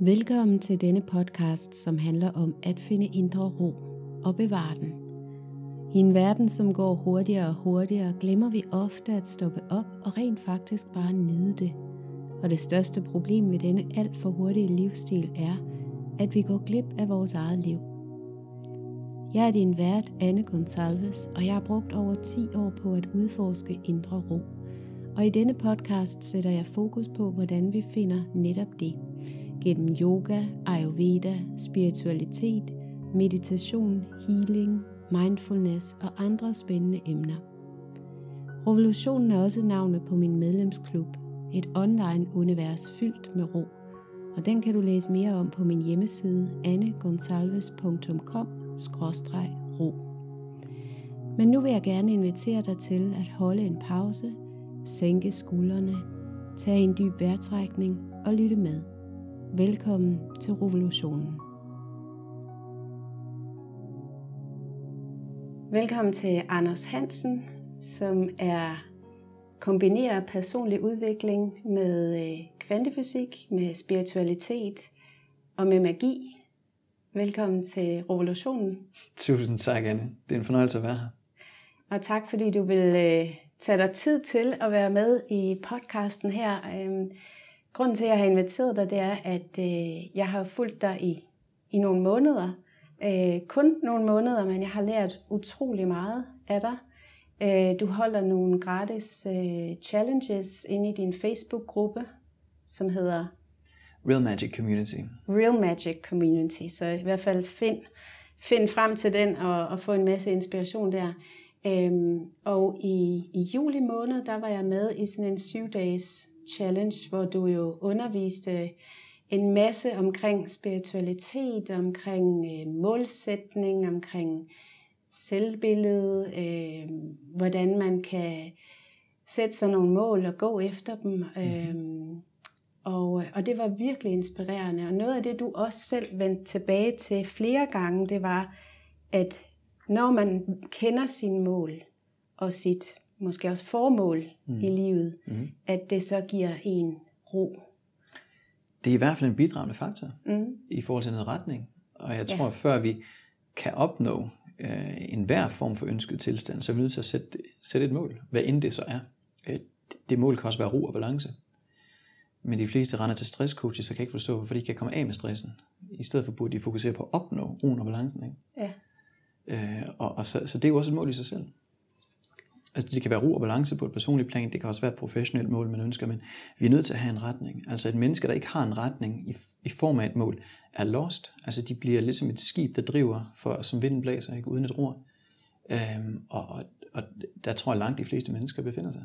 Velkommen til denne podcast, som handler om at finde indre ro og bevare den. I en verden, som går hurtigere og hurtigere, glemmer vi ofte at stoppe op og rent faktisk bare nyde det. Og det største problem ved denne alt for hurtige livsstil er, at vi går glip af vores eget liv. Jeg er din vært, Anne Gonsalves, og jeg har brugt over 10 år på at udforske indre ro. Og i denne podcast sætter jeg fokus på, hvordan vi finder netop det – gennem yoga, ayurveda, spiritualitet, meditation, healing, mindfulness og andre spændende emner. Revolutionen er også navnet på min medlemsklub, et online univers fyldt med ro. Og den kan du læse mere om på min hjemmeside annegonsalves.com-ro. Men nu vil jeg gerne invitere dig til at holde en pause, sænke skuldrene, tage en dyb vejrtrækning og lytte med. Velkommen til revolutionen. Velkommen til Anders Hansen, som er kombinerer personlig udvikling med øh, kvantefysik, med spiritualitet og med magi. Velkommen til revolutionen. Tusind tak, Anne. Det er en fornøjelse at være her. Og tak, fordi du vil øh, tage dig tid til at være med i podcasten her. Grunden til, at jeg har inviteret dig, det er, at øh, jeg har fulgt dig i, i nogle måneder. Øh, kun nogle måneder, men jeg har lært utrolig meget af dig. Øh, du holder nogle gratis øh, challenges inde i din Facebook-gruppe, som hedder Real Magic Community. Real Magic Community. Så i hvert fald find, find frem til den og, og få en masse inspiration der. Øhm, og i, i juli måned, der var jeg med i sådan en syv days challenge, hvor du jo underviste en masse omkring spiritualitet, omkring øh, målsætning, omkring selvbillede, øh, hvordan man kan sætte sig nogle mål og gå efter dem. Mm-hmm. Øh, og, og det var virkelig inspirerende. Og noget af det, du også selv vendte tilbage til flere gange, det var, at når man kender sine mål og sit måske også formål mm. i livet, mm. at det så giver en ro. Det er i hvert fald en bidragende faktor mm. i forhold til noget retning. Og jeg tror, ja. før vi kan opnå øh, en hver form for ønsket tilstand, så er vi nødt til at sætte, sætte et mål, hvad end det så er. Øh, det mål kan også være ro og balance. Men de fleste render til stresscoaches, så kan ikke forstå, hvorfor de kan komme af med stressen. I stedet for burde de fokusere på at opnå roen og balancen. Ikke? Ja. Øh, og, og så, så det er jo også et mål i sig selv. Altså det kan være ro og balance på et personligt plan, det kan også være et professionelt mål, man ønsker, men vi er nødt til at have en retning. Altså et menneske, der ikke har en retning i, i form af et mål, er lost. Altså de bliver ligesom et skib, der driver, for, som vinden blæser, ikke, uden et ror. Øhm, og, og, og der tror jeg langt de fleste mennesker befinder sig.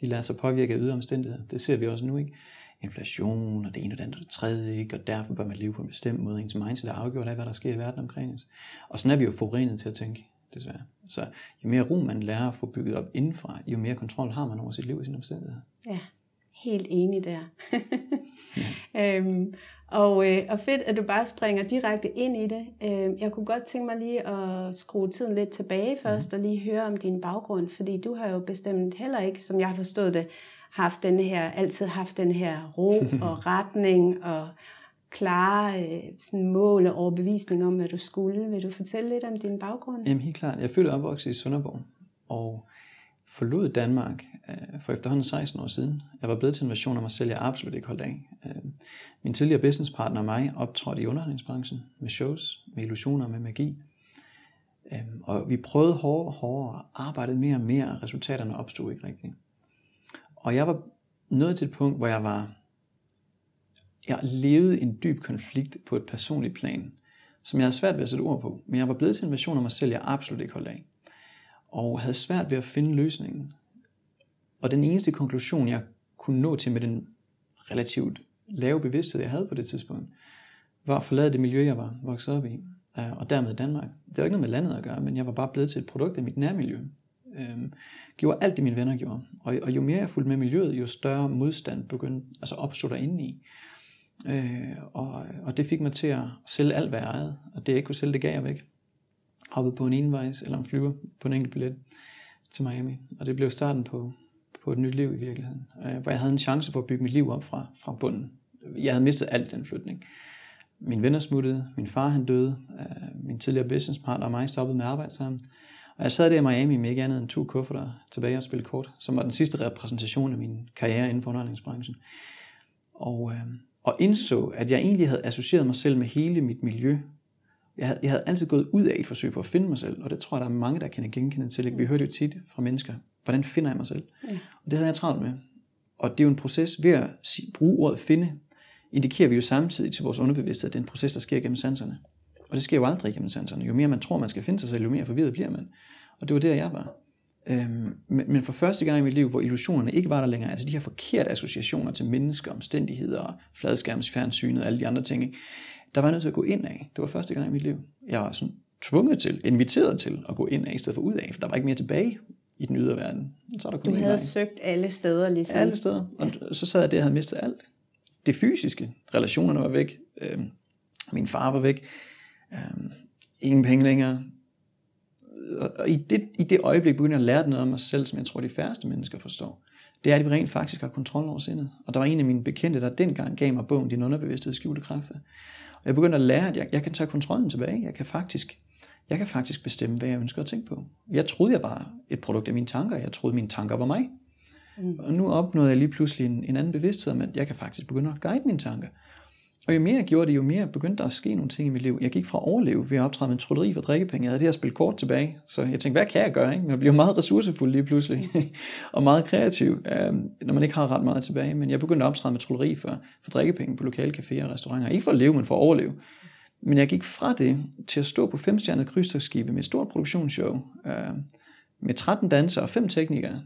De lader sig påvirke af ydre omstændigheder. Det ser vi også nu, ikke? Inflation og det ene og det andet og det tredje, ikke? Og derfor bør man leve på en bestemt måde. Ens mindset er afgjort af, hvad der sker i verden omkring os. Og sådan er vi jo forurenet til at tænke desværre. Så jo mere ro man lærer at få bygget op indenfra, jo mere kontrol har man over sit liv og sine omstændigheder. Ja, helt enig der. ja. øhm, og, øh, og fedt, at du bare springer direkte ind i det. Øh, jeg kunne godt tænke mig lige at skrue tiden lidt tilbage først, mm. og lige høre om din baggrund, fordi du har jo bestemt heller ikke, som jeg har forstået det, haft den her, altid haft den her ro og retning og, klare øh, sådan mål og overbevisning om, hvad du skulle. Vil du fortælle lidt om din baggrund? Jamen helt klart. Jeg er født og opvokset i Sønderborg, og forlod Danmark øh, for efterhånden 16 år siden. Jeg var blevet til en version af mig selv, jeg absolut ikke holdt af. Øh, min tidligere businesspartner og mig optrådte i underholdningsbranchen med shows, med illusioner med magi. Øh, og vi prøvede hårdere og hårdere, arbejdede mere og mere, og resultaterne opstod ikke rigtigt. Og jeg var nået til et punkt, hvor jeg var jeg levede en dyb konflikt på et personligt plan, som jeg havde svært ved at sætte ord på, men jeg var blevet til en version af mig selv, jeg absolut ikke holdt af. Og havde svært ved at finde løsningen. Og den eneste konklusion, jeg kunne nå til med den relativt lave bevidsthed, jeg havde på det tidspunkt, var at forlade det miljø, jeg var vokset op i, øh, og dermed Danmark. Det var ikke noget med landet at gøre, men jeg var bare blevet til et produkt af mit nærmiljø. Øhm, gjorde alt det, mine venner gjorde. Og, og jo mere jeg fulgte med miljøet, jo større modstand begyndte, altså opstod derinde i. Øh, og, og det fik mig til at sælge alt, hvad jeg ejede. Og det jeg ikke kunne sælge, det gav jeg væk. Hoppede på en envejs eller en flyver på en enkelt billet til Miami. Og det blev starten på, på et nyt liv i virkeligheden. Øh, hvor jeg havde en chance for at bygge mit liv op fra, fra bunden. jeg havde mistet alt i den flytning. Min venner smuttede, min far han døde, øh, min tidligere businesspartner og mig stoppede med at arbejde sammen. Og jeg sad der i Miami med ikke andet end to kufferter tilbage og spille kort, som var den sidste repræsentation af min karriere inden for underholdningsbranchen. Og, øh, og indså, at jeg egentlig havde associeret mig selv med hele mit miljø. Jeg havde, jeg havde altid gået ud af et forsøg på at finde mig selv, og det tror jeg, der er mange, der kan genkende til. Vi hørte jo tit fra mennesker, hvordan finder jeg mig selv? Ja. Og det havde jeg travlt med. Og det er jo en proces, ved at bruge ordet finde, indikerer vi jo samtidig til vores underbevidsthed, at det er en proces, der sker gennem sanserne. Og det sker jo aldrig gennem sanserne. Jo mere man tror, man skal finde sig selv, jo mere forvirret bliver man. Og det var der, jeg var. Øhm, men, men for første gang i mit liv, hvor illusionerne ikke var der længere, altså de her forkerte associationer til mennesker, omstændigheder, fladskærmsfjernsynet og alle de andre ting, ikke? der var jeg nødt til at gå ind af. Det var første gang i mit liv. Jeg var sådan tvunget til, inviteret til at gå ind af, i stedet for ud af, for der var ikke mere tilbage i den ydre verden. Så er der kun du havde søgt alle steder ligesom? Alle steder, og ja. så sad jeg der og havde mistet alt. Det fysiske, relationerne var væk, øhm, min far var væk, øhm, ingen penge længere, og i det, i det øjeblik begynder jeg at lære noget om mig selv, som jeg tror, de færreste mennesker forstår. Det er, at vi rent faktisk har kontrol over sindet. Og der var en af mine bekendte, der dengang gav mig bogen Din underbevidsthed skjulte kræfter. Og jeg begyndte at lære, at jeg, jeg kan tage kontrollen tilbage. Jeg kan faktisk jeg kan faktisk bestemme, hvad jeg ønsker at tænke på. Jeg troede, jeg var et produkt af mine tanker. Jeg troede, mine tanker var mig. Mm. Og nu opnåede jeg lige pludselig en, en anden bevidsthed om, at jeg kan faktisk begynde at guide mine tanker. Og jo mere jeg gjorde det, jo mere begyndte der at ske nogle ting i mit liv. Jeg gik fra at overleve ved at optræde med en trylleri for drikkepenge. Jeg havde det her spil kort tilbage. Så jeg tænkte, hvad kan jeg gøre? Ikke? Jeg bliver meget ressourcefuld lige pludselig. og meget kreativ, øh, når man ikke har ret meget tilbage. Men jeg begyndte at optræde med trylleri for, for drikkepenge på lokale caféer og restauranter. Ikke for at leve, men for at overleve. Men jeg gik fra det til at stå på femstjernet krydstogsskibe med et stort produktionsshow. Øh, med 13 dansere og 5 teknikere.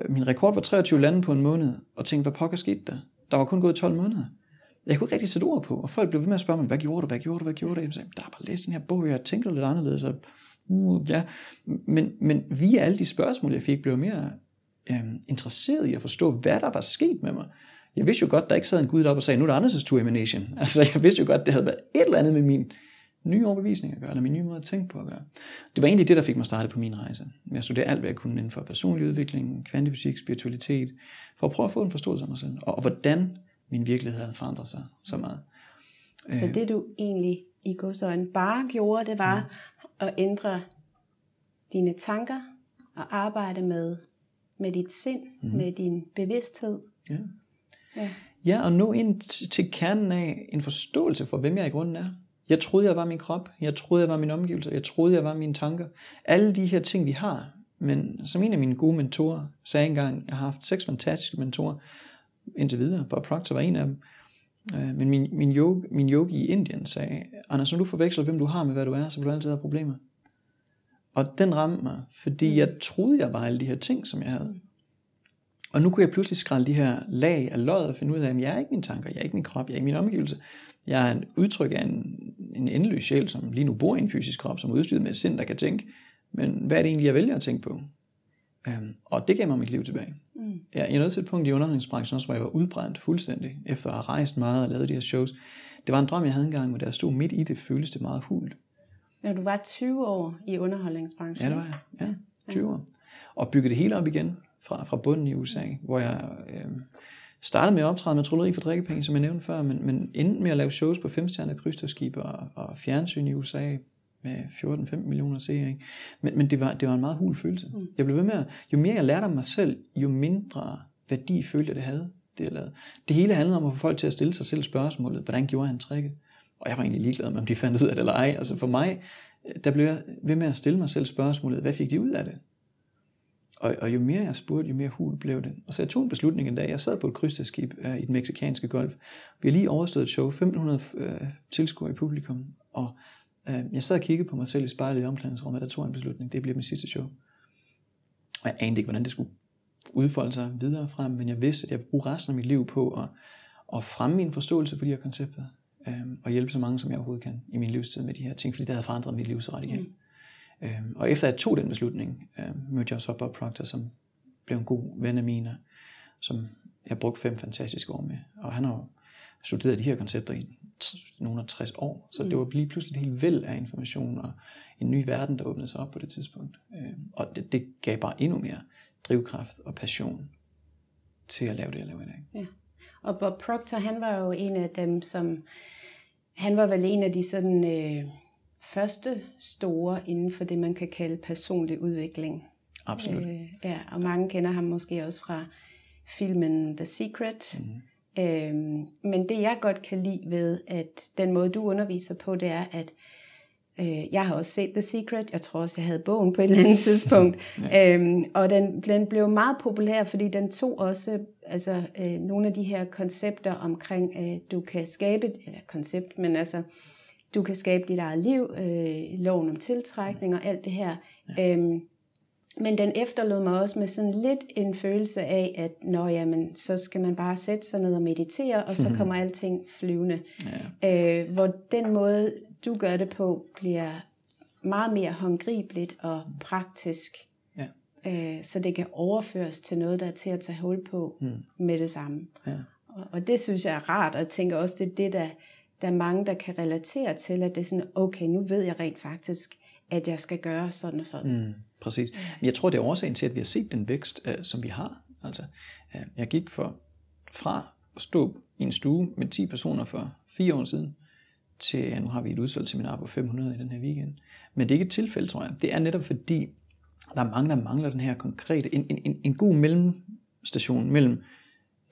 Øh, min rekord var 23 lande på en måned. Og tænkte, hvad pokker skete der? Der var kun gået 12 måneder. Jeg kunne ikke rigtig sætte ord på, og folk blev ved med at spørge mig, hvad gjorde du, hvad gjorde du, hvad gjorde du? Jeg sagde, der er bare læst den her bog, jeg tænkte lidt anderledes. Og, uh, ja. men, men via alle de spørgsmål, jeg fik, blev jeg mere øh, interesseret i at forstå, hvad der var sket med mig. Jeg vidste jo godt, der ikke sad en Gud deroppe og sagde, nu er der andres tur emanation. Altså, jeg vidste jo godt, det havde været et eller andet med min nye overbevisning at gøre, eller min nye måde at tænke på at gøre. Det var egentlig det, der fik mig startet på min rejse. Jeg studerede alt, hvad jeg kunne inden for personlig udvikling, kvantefysik, spiritualitet, for at prøve at få en forståelse af mig selv, og, og hvordan min virkelighed havde forandret sig så meget. Så øh. det du egentlig i godsøjne bare gjorde, det var ja. at ændre dine tanker og arbejde med, med dit sind, mm-hmm. med din bevidsthed. Ja. ja. Ja, og nå ind til kernen af en forståelse for, hvem jeg i grunden er. Jeg troede, jeg var min krop. Jeg troede, jeg var min omgivelser. Jeg troede, jeg var mine tanker. Alle de her ting, vi har. Men som en af mine gode mentorer sagde engang, jeg har haft seks fantastiske mentorer, indtil videre. Bob Proctor var en af dem. Øh, men min, min, yogi, min yogi i Indien sagde, Anders, når du forveksler, hvem du har med, hvad du er, så vil du altid have problemer. Og den ramte mig, fordi jeg troede, jeg var alle de her ting, som jeg havde. Og nu kunne jeg pludselig skrælle de her lag af løjet og finde ud af, at jeg er ikke mine tanker, jeg er ikke min krop, jeg er ikke min omgivelse. Jeg er en udtryk af en, en endeløs sjæl, som lige nu bor i en fysisk krop, som er udstyret med et sind, der kan tænke. Men hvad er det egentlig, jeg vælger at tænke på? Um, og det gav mig mit liv tilbage. Mm. Jeg, jeg nåede til et punkt i underholdningsbranchen også, hvor jeg var udbrændt fuldstændig, efter at have rejst meget og lavet de her shows. Det var en drøm, jeg havde engang, men da jeg stod midt i det, føltes det meget hult. Ja, du var 20 år i underholdningsbranchen. Ja, det var jeg. Ja, 20 ja. år. Og byggede det hele op igen fra, fra bunden i USA, hvor jeg øh, startede med at optræde med trolleri for drikkepenge, som jeg nævnte før, men, men endte med at lave shows på femstjernede krydstogsskibe og, og fjernsyn i USA, med 14-15 millioner seere. Ikke? Men, men det, var, det var en meget hul følelse. Mm. Jeg blev ved med at, jo mere jeg lærte om mig selv, jo mindre værdi følte jeg, det havde, det jeg lavede. Det hele handlede om at få folk til at stille sig selv spørgsmålet, hvordan gjorde han tricket? Og jeg var egentlig ligeglad med, om de fandt ud af det eller ej. Altså for mig, der blev jeg ved med at stille mig selv spørgsmålet, hvad fik de ud af det? Og, og jo mere jeg spurgte, jo mere hul blev det. Og så jeg tog en beslutning en dag. Jeg sad på et krydstogsskib uh, i den meksikanske golf. Vi har lige overstået et show, 1500 uh, øh, tilskuere i publikum. Og Øh, jeg sad og kiggede på mig selv i spejlet i omklædningsrummet, der tog en beslutning. Det bliver min sidste show. Og jeg anede ikke, hvordan det skulle udfolde sig videre frem, men jeg vidste, at jeg ville bruge resten af mit liv på at, at fremme min forståelse for de her koncepter, øhm, og hjælpe så mange, som jeg overhovedet kan i min livstid med de her ting, fordi det havde forandret mit liv så radikalt. Mm. Øhm, og efter jeg tog den beslutning, øhm, mødte jeg så Bob Proctor, som blev en god ven af mine, som jeg brugte fem fantastiske år med. Og han har studeret de her koncepter i nogle af 60 år. Så mm. det var lige pludselig et helt væld af information og en ny verden, der åbnede sig op på det tidspunkt. Øh, og det, det gav bare endnu mere drivkraft og passion til at lave det, jeg laver i dag. Ja. Og Bob Proctor, han var jo en af dem, som... Han var vel en af de sådan... Øh, første store inden for det, man kan kalde personlig udvikling. Absolut. Øh, ja, og mange kender ham måske også fra filmen The Secret. Mm. Øh, men det jeg godt kan lide ved, at den måde du underviser på, det er, at øh, jeg har også set The Secret. Jeg tror også, jeg havde bogen på et eller andet tidspunkt. ja. øhm, og den, den blev meget populær, fordi den tog også altså, øh, nogle af de her koncepter omkring, øh, du kan skabe, eller koncept, men altså du kan skabe dit eget liv, øh, loven om tiltrækning og alt det her. Ja. Øhm, men den efterlod mig også med sådan lidt en følelse af, at når jamen, så skal man bare sætte sig ned og meditere, og så kommer alting flyvende. Ja. Øh, hvor den måde, du gør det på, bliver meget mere håndgribeligt og praktisk. Ja. Øh, så det kan overføres til noget, der er til at tage hul på mm. med det samme. Ja. Og, og det synes jeg er rart, og jeg tænker også, det er det, der der er mange, der kan relatere til, at det er sådan, okay, nu ved jeg rent faktisk, at jeg skal gøre sådan og sådan. Mm, præcis. Jeg tror, det er årsagen til, at vi har set den vækst, øh, som vi har. Altså, øh, jeg gik for, fra at stå i en stue med 10 personer for fire år siden, til, ja, nu har vi et udsolgt seminar på 500 i den her weekend. Men det er ikke et tilfælde, tror jeg. Det er netop fordi, der er mange, der mangler den her konkrete, en, en, en god mellemstation mellem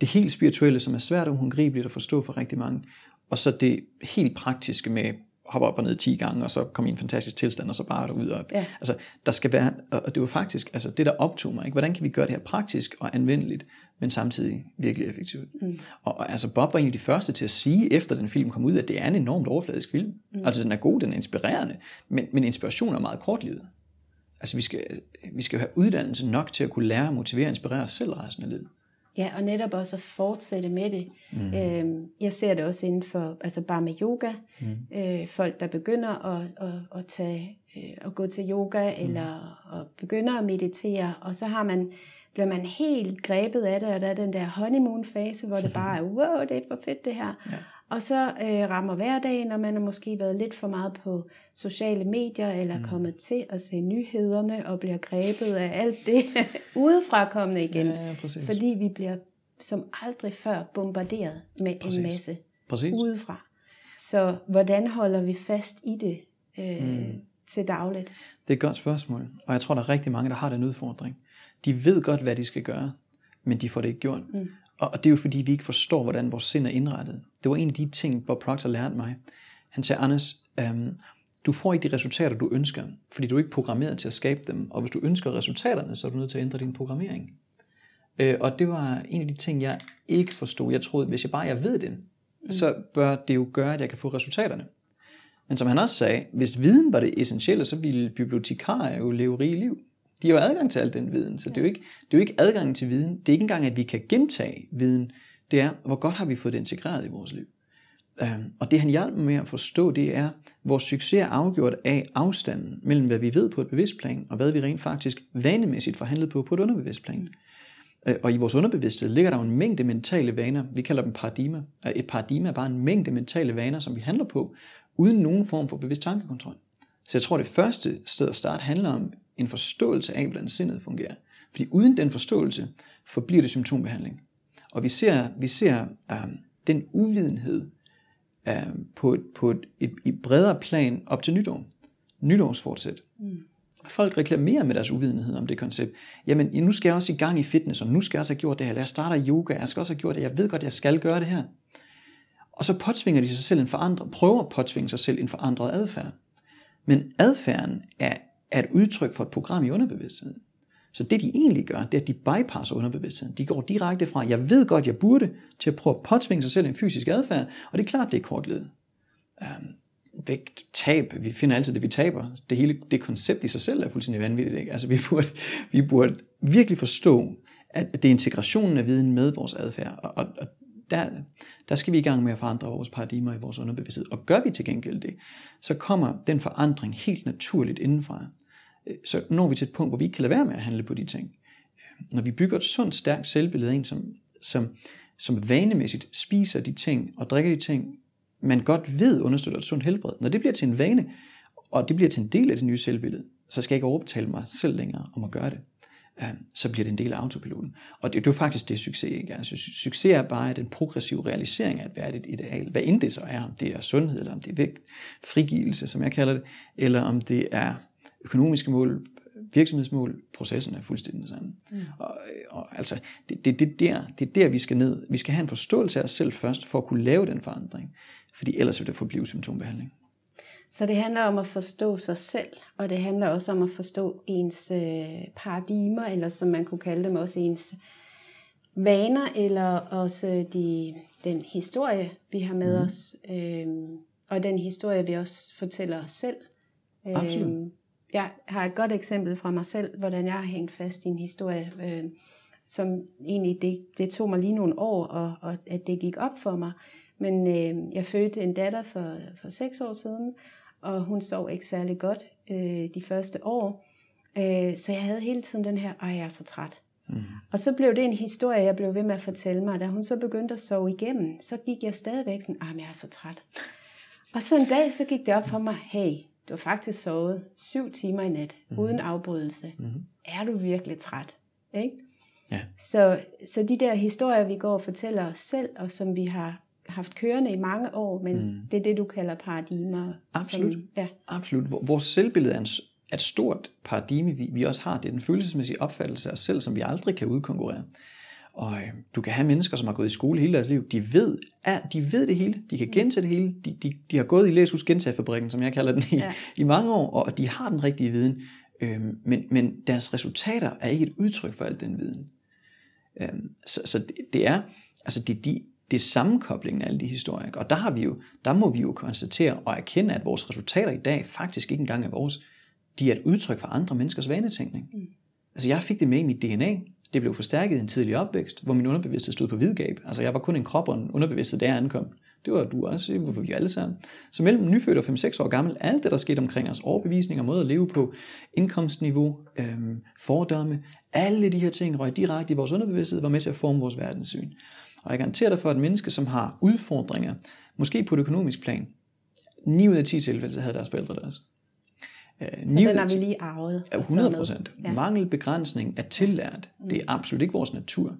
det helt spirituelle, som er svært og uhåndgribeligt at forstå for rigtig mange, og så det helt praktiske med hoppe op og ned 10 gange, og så komme i en fantastisk tilstand, og så bare derud. Og, ja. Altså, der skal være, og det var faktisk altså, det, der optog mig. Ikke? Hvordan kan vi gøre det her praktisk og anvendeligt, men samtidig virkelig effektivt? Mm. Og, og altså, Bob var en af de første til at sige, efter den film kom ud, at det er en enormt overfladisk film. Mm. Altså, den er god, den er inspirerende, men, men inspiration er meget kortlivet. Altså, vi skal, vi skal have uddannelse nok til at kunne lære, motivere og inspirere os selv resten af livet. Ja, og netop også at fortsætte med det. Mm. Øhm, jeg ser det også inden for, altså bare med yoga. Mm. Øh, folk, der begynder at, at, at, tage, øh, at gå til yoga, mm. eller at begynder at meditere, og så har man, bliver man helt grebet af det, og der er den der honeymoon-fase, hvor det bare er, wow, det er for fedt det her. Ja. Og så øh, rammer hverdagen, og man har måske været lidt for meget på sociale medier, eller mm. kommet til at se nyhederne, og bliver grebet af alt det udefra kommende igen. Ja, ja, fordi vi bliver som aldrig før bombarderet med præcis. en masse præcis. udefra. Så hvordan holder vi fast i det øh, mm. til dagligt? Det er et godt spørgsmål, og jeg tror, der er rigtig mange, der har den udfordring. De ved godt, hvad de skal gøre, men de får det ikke gjort. Mm. Og det er jo fordi, vi ikke forstår, hvordan vores sind er indrettet. Det var en af de ting, Bob Proctor lærte mig. Han sagde, Anders, øhm, du får ikke de resultater, du ønsker, fordi du er ikke programmeret til at skabe dem. Og hvis du ønsker resultaterne, så er du nødt til at ændre din programmering. Øh, og det var en af de ting, jeg ikke forstod. Jeg troede, hvis jeg bare jeg ved det, mm. så bør det jo gøre, at jeg kan få resultaterne. Men som han også sagde, hvis viden var det essentielle, så ville bibliotekarer jo leve rige liv. De har jo adgang til al den viden, så det er jo ikke, det er jo ikke adgang til viden. Det er ikke engang, at vi kan gentage viden. Det er, hvor godt har vi fået det integreret i vores liv. Øhm, og det han hjælper med at forstå, det er, vores succes er afgjort af afstanden mellem, hvad vi ved på et bevidst plan, og hvad vi rent faktisk vanemæssigt forhandlet på på et underbevidst plan. Øh, og i vores underbevidsthed ligger der jo en mængde mentale vaner. Vi kalder dem paradigmer. Et paradigma er bare en mængde mentale vaner, som vi handler på, uden nogen form for bevidst tankekontrol. Så jeg tror, det første sted at starte handler om en forståelse af, hvordan sindet fungerer. Fordi uden den forståelse forbliver det symptombehandling. Og vi ser, vi ser um, den uvidenhed um, på, et, på et, et, et bredere plan op til nytår. Nytårsfortsæt. Mm. Folk reklamerer med deres uvidenhed om det koncept. Jamen, nu skal jeg også i gang i fitness, og nu skal jeg også have gjort det her. Jeg starter yoga, jeg skal også have gjort det. Jeg ved godt, jeg skal gøre det her. Og så påtvinger de sig selv en forandret, prøver at påtvinge sig selv en forandret adfærd. Men adfærden er er et udtryk for et program i underbevidstheden. Så det de egentlig gør, det er, at de bypasser underbevidstheden. De går direkte fra, jeg ved godt, jeg burde, til at prøve at påtvinge sig selv en fysisk adfærd, og det er klart, det er kortledet. Øhm, vægt, tab, vi finder altid det, vi taber. Det hele det koncept i sig selv er fuldstændig vanvittigt. Ikke? Altså, vi, burde, vi burde virkelig forstå, at det er integrationen af viden med vores adfærd, og, og, og der, der skal vi i gang med at forandre vores paradigmer i vores underbevidsthed. Og gør vi til gengæld det, så kommer den forandring helt naturligt indenfra. Øh, så når vi til et punkt, hvor vi ikke kan lade være med at handle på de ting. Øh, når vi bygger et sundt, stærkt selvbillede af en, som, som, som vanemæssigt spiser de ting og drikker de ting, man godt ved understøtter et sundt helbred. Når det bliver til en vane, og det bliver til en del af det nye selvbillede, så skal jeg ikke overbetale mig selv længere om at gøre det. Øh, så bliver det en del af autopiloten. Og det, det er jo faktisk det, succes ikke er. Altså, succes er bare den progressive realisering af et værdigt ideal. Hvad end det så er, om det er sundhed, eller om det er vægt, frigivelse, som jeg kalder det, eller om det er økonomiske mål, virksomhedsmål, processen er fuldstændig den samme. Mm. Og, og altså, det, det, det, der, det er der, vi skal ned. Vi skal have en forståelse af os selv først, for at kunne lave den forandring. Fordi ellers vil det forblive symptombehandling. Så det handler om at forstå sig selv, og det handler også om at forstå ens øh, paradigmer, eller som man kunne kalde dem også ens vaner, eller også de, den historie, vi har med mm. os, øh, og den historie, vi også fortæller os selv. Absolut. Jeg har et godt eksempel fra mig selv, hvordan jeg har hængt fast i en historie, øh, som egentlig, det, det tog mig lige nogle år, og, og at det gik op for mig. Men øh, jeg fødte en datter for, for seks år siden, og hun sov ikke særlig godt øh, de første år. Øh, så jeg havde hele tiden den her, ej jeg er så træt. Mm. Og så blev det en historie, jeg blev ved med at fortælle mig. Da hun så begyndte at sove igennem, så gik jeg stadigvæk sådan, ej jeg er så træt. Og så en dag, så gik det op for mig, hey, du har faktisk sovet syv timer i nat, mm. uden afbrydelse. Mm. Er du virkelig træt? Ikke? Ja. Så, så de der historier, vi går og fortæller os selv, og som vi har haft kørende i mange år, men mm. det er det, du kalder paradigmer. Absolut. Som, ja. Absolut. Vores selvbillede er, en, er et stort paradigme, vi, vi også har. Det er den følelsesmæssige opfattelse af os selv, som vi aldrig kan udkonkurrere. Og øh, du kan have mennesker, som har gået i skole hele deres liv. De ved, at de ved det hele. De kan gentage det hele. De, de, de har gået i læshus gentagefabrikken, som jeg kalder den, i, ja. i mange år, og de har den rigtige viden. Øhm, men, men deres resultater er ikke et udtryk for al den viden. Øhm, så, så det, det er, altså det, de, det er sammenkoblingen af alle de historier. Og der, har vi jo, der må vi jo konstatere og erkende, at vores resultater i dag faktisk ikke engang er vores. De er et udtryk for andre menneskers vanetænkning. Mm. Altså jeg fik det med i mit DNA. Det blev forstærket i en tidlig opvækst, hvor min underbevidsthed stod på vidgab. Altså jeg var kun en krop og en underbevidsthed, der ankom. Det var du også, det var vi alle sammen. Så mellem nyfødt og 5-6 år gammel, alt det, der skete omkring os, overbevisninger, måde at leve på, indkomstniveau, øhm, fordomme, alle de her ting røg direkte i vores underbevidsthed, var med til at forme vores verdenssyn. Og jeg garanterer dig for, at et menneske, som har udfordringer, måske på et økonomisk plan, 9 ud af 10 tilfælde, så havde deres forældre deres. Øh, så den har vi lige arvet. 100 procent. Ja. Mangel, begrænsning er tillært. Mm. Det er absolut ikke vores natur.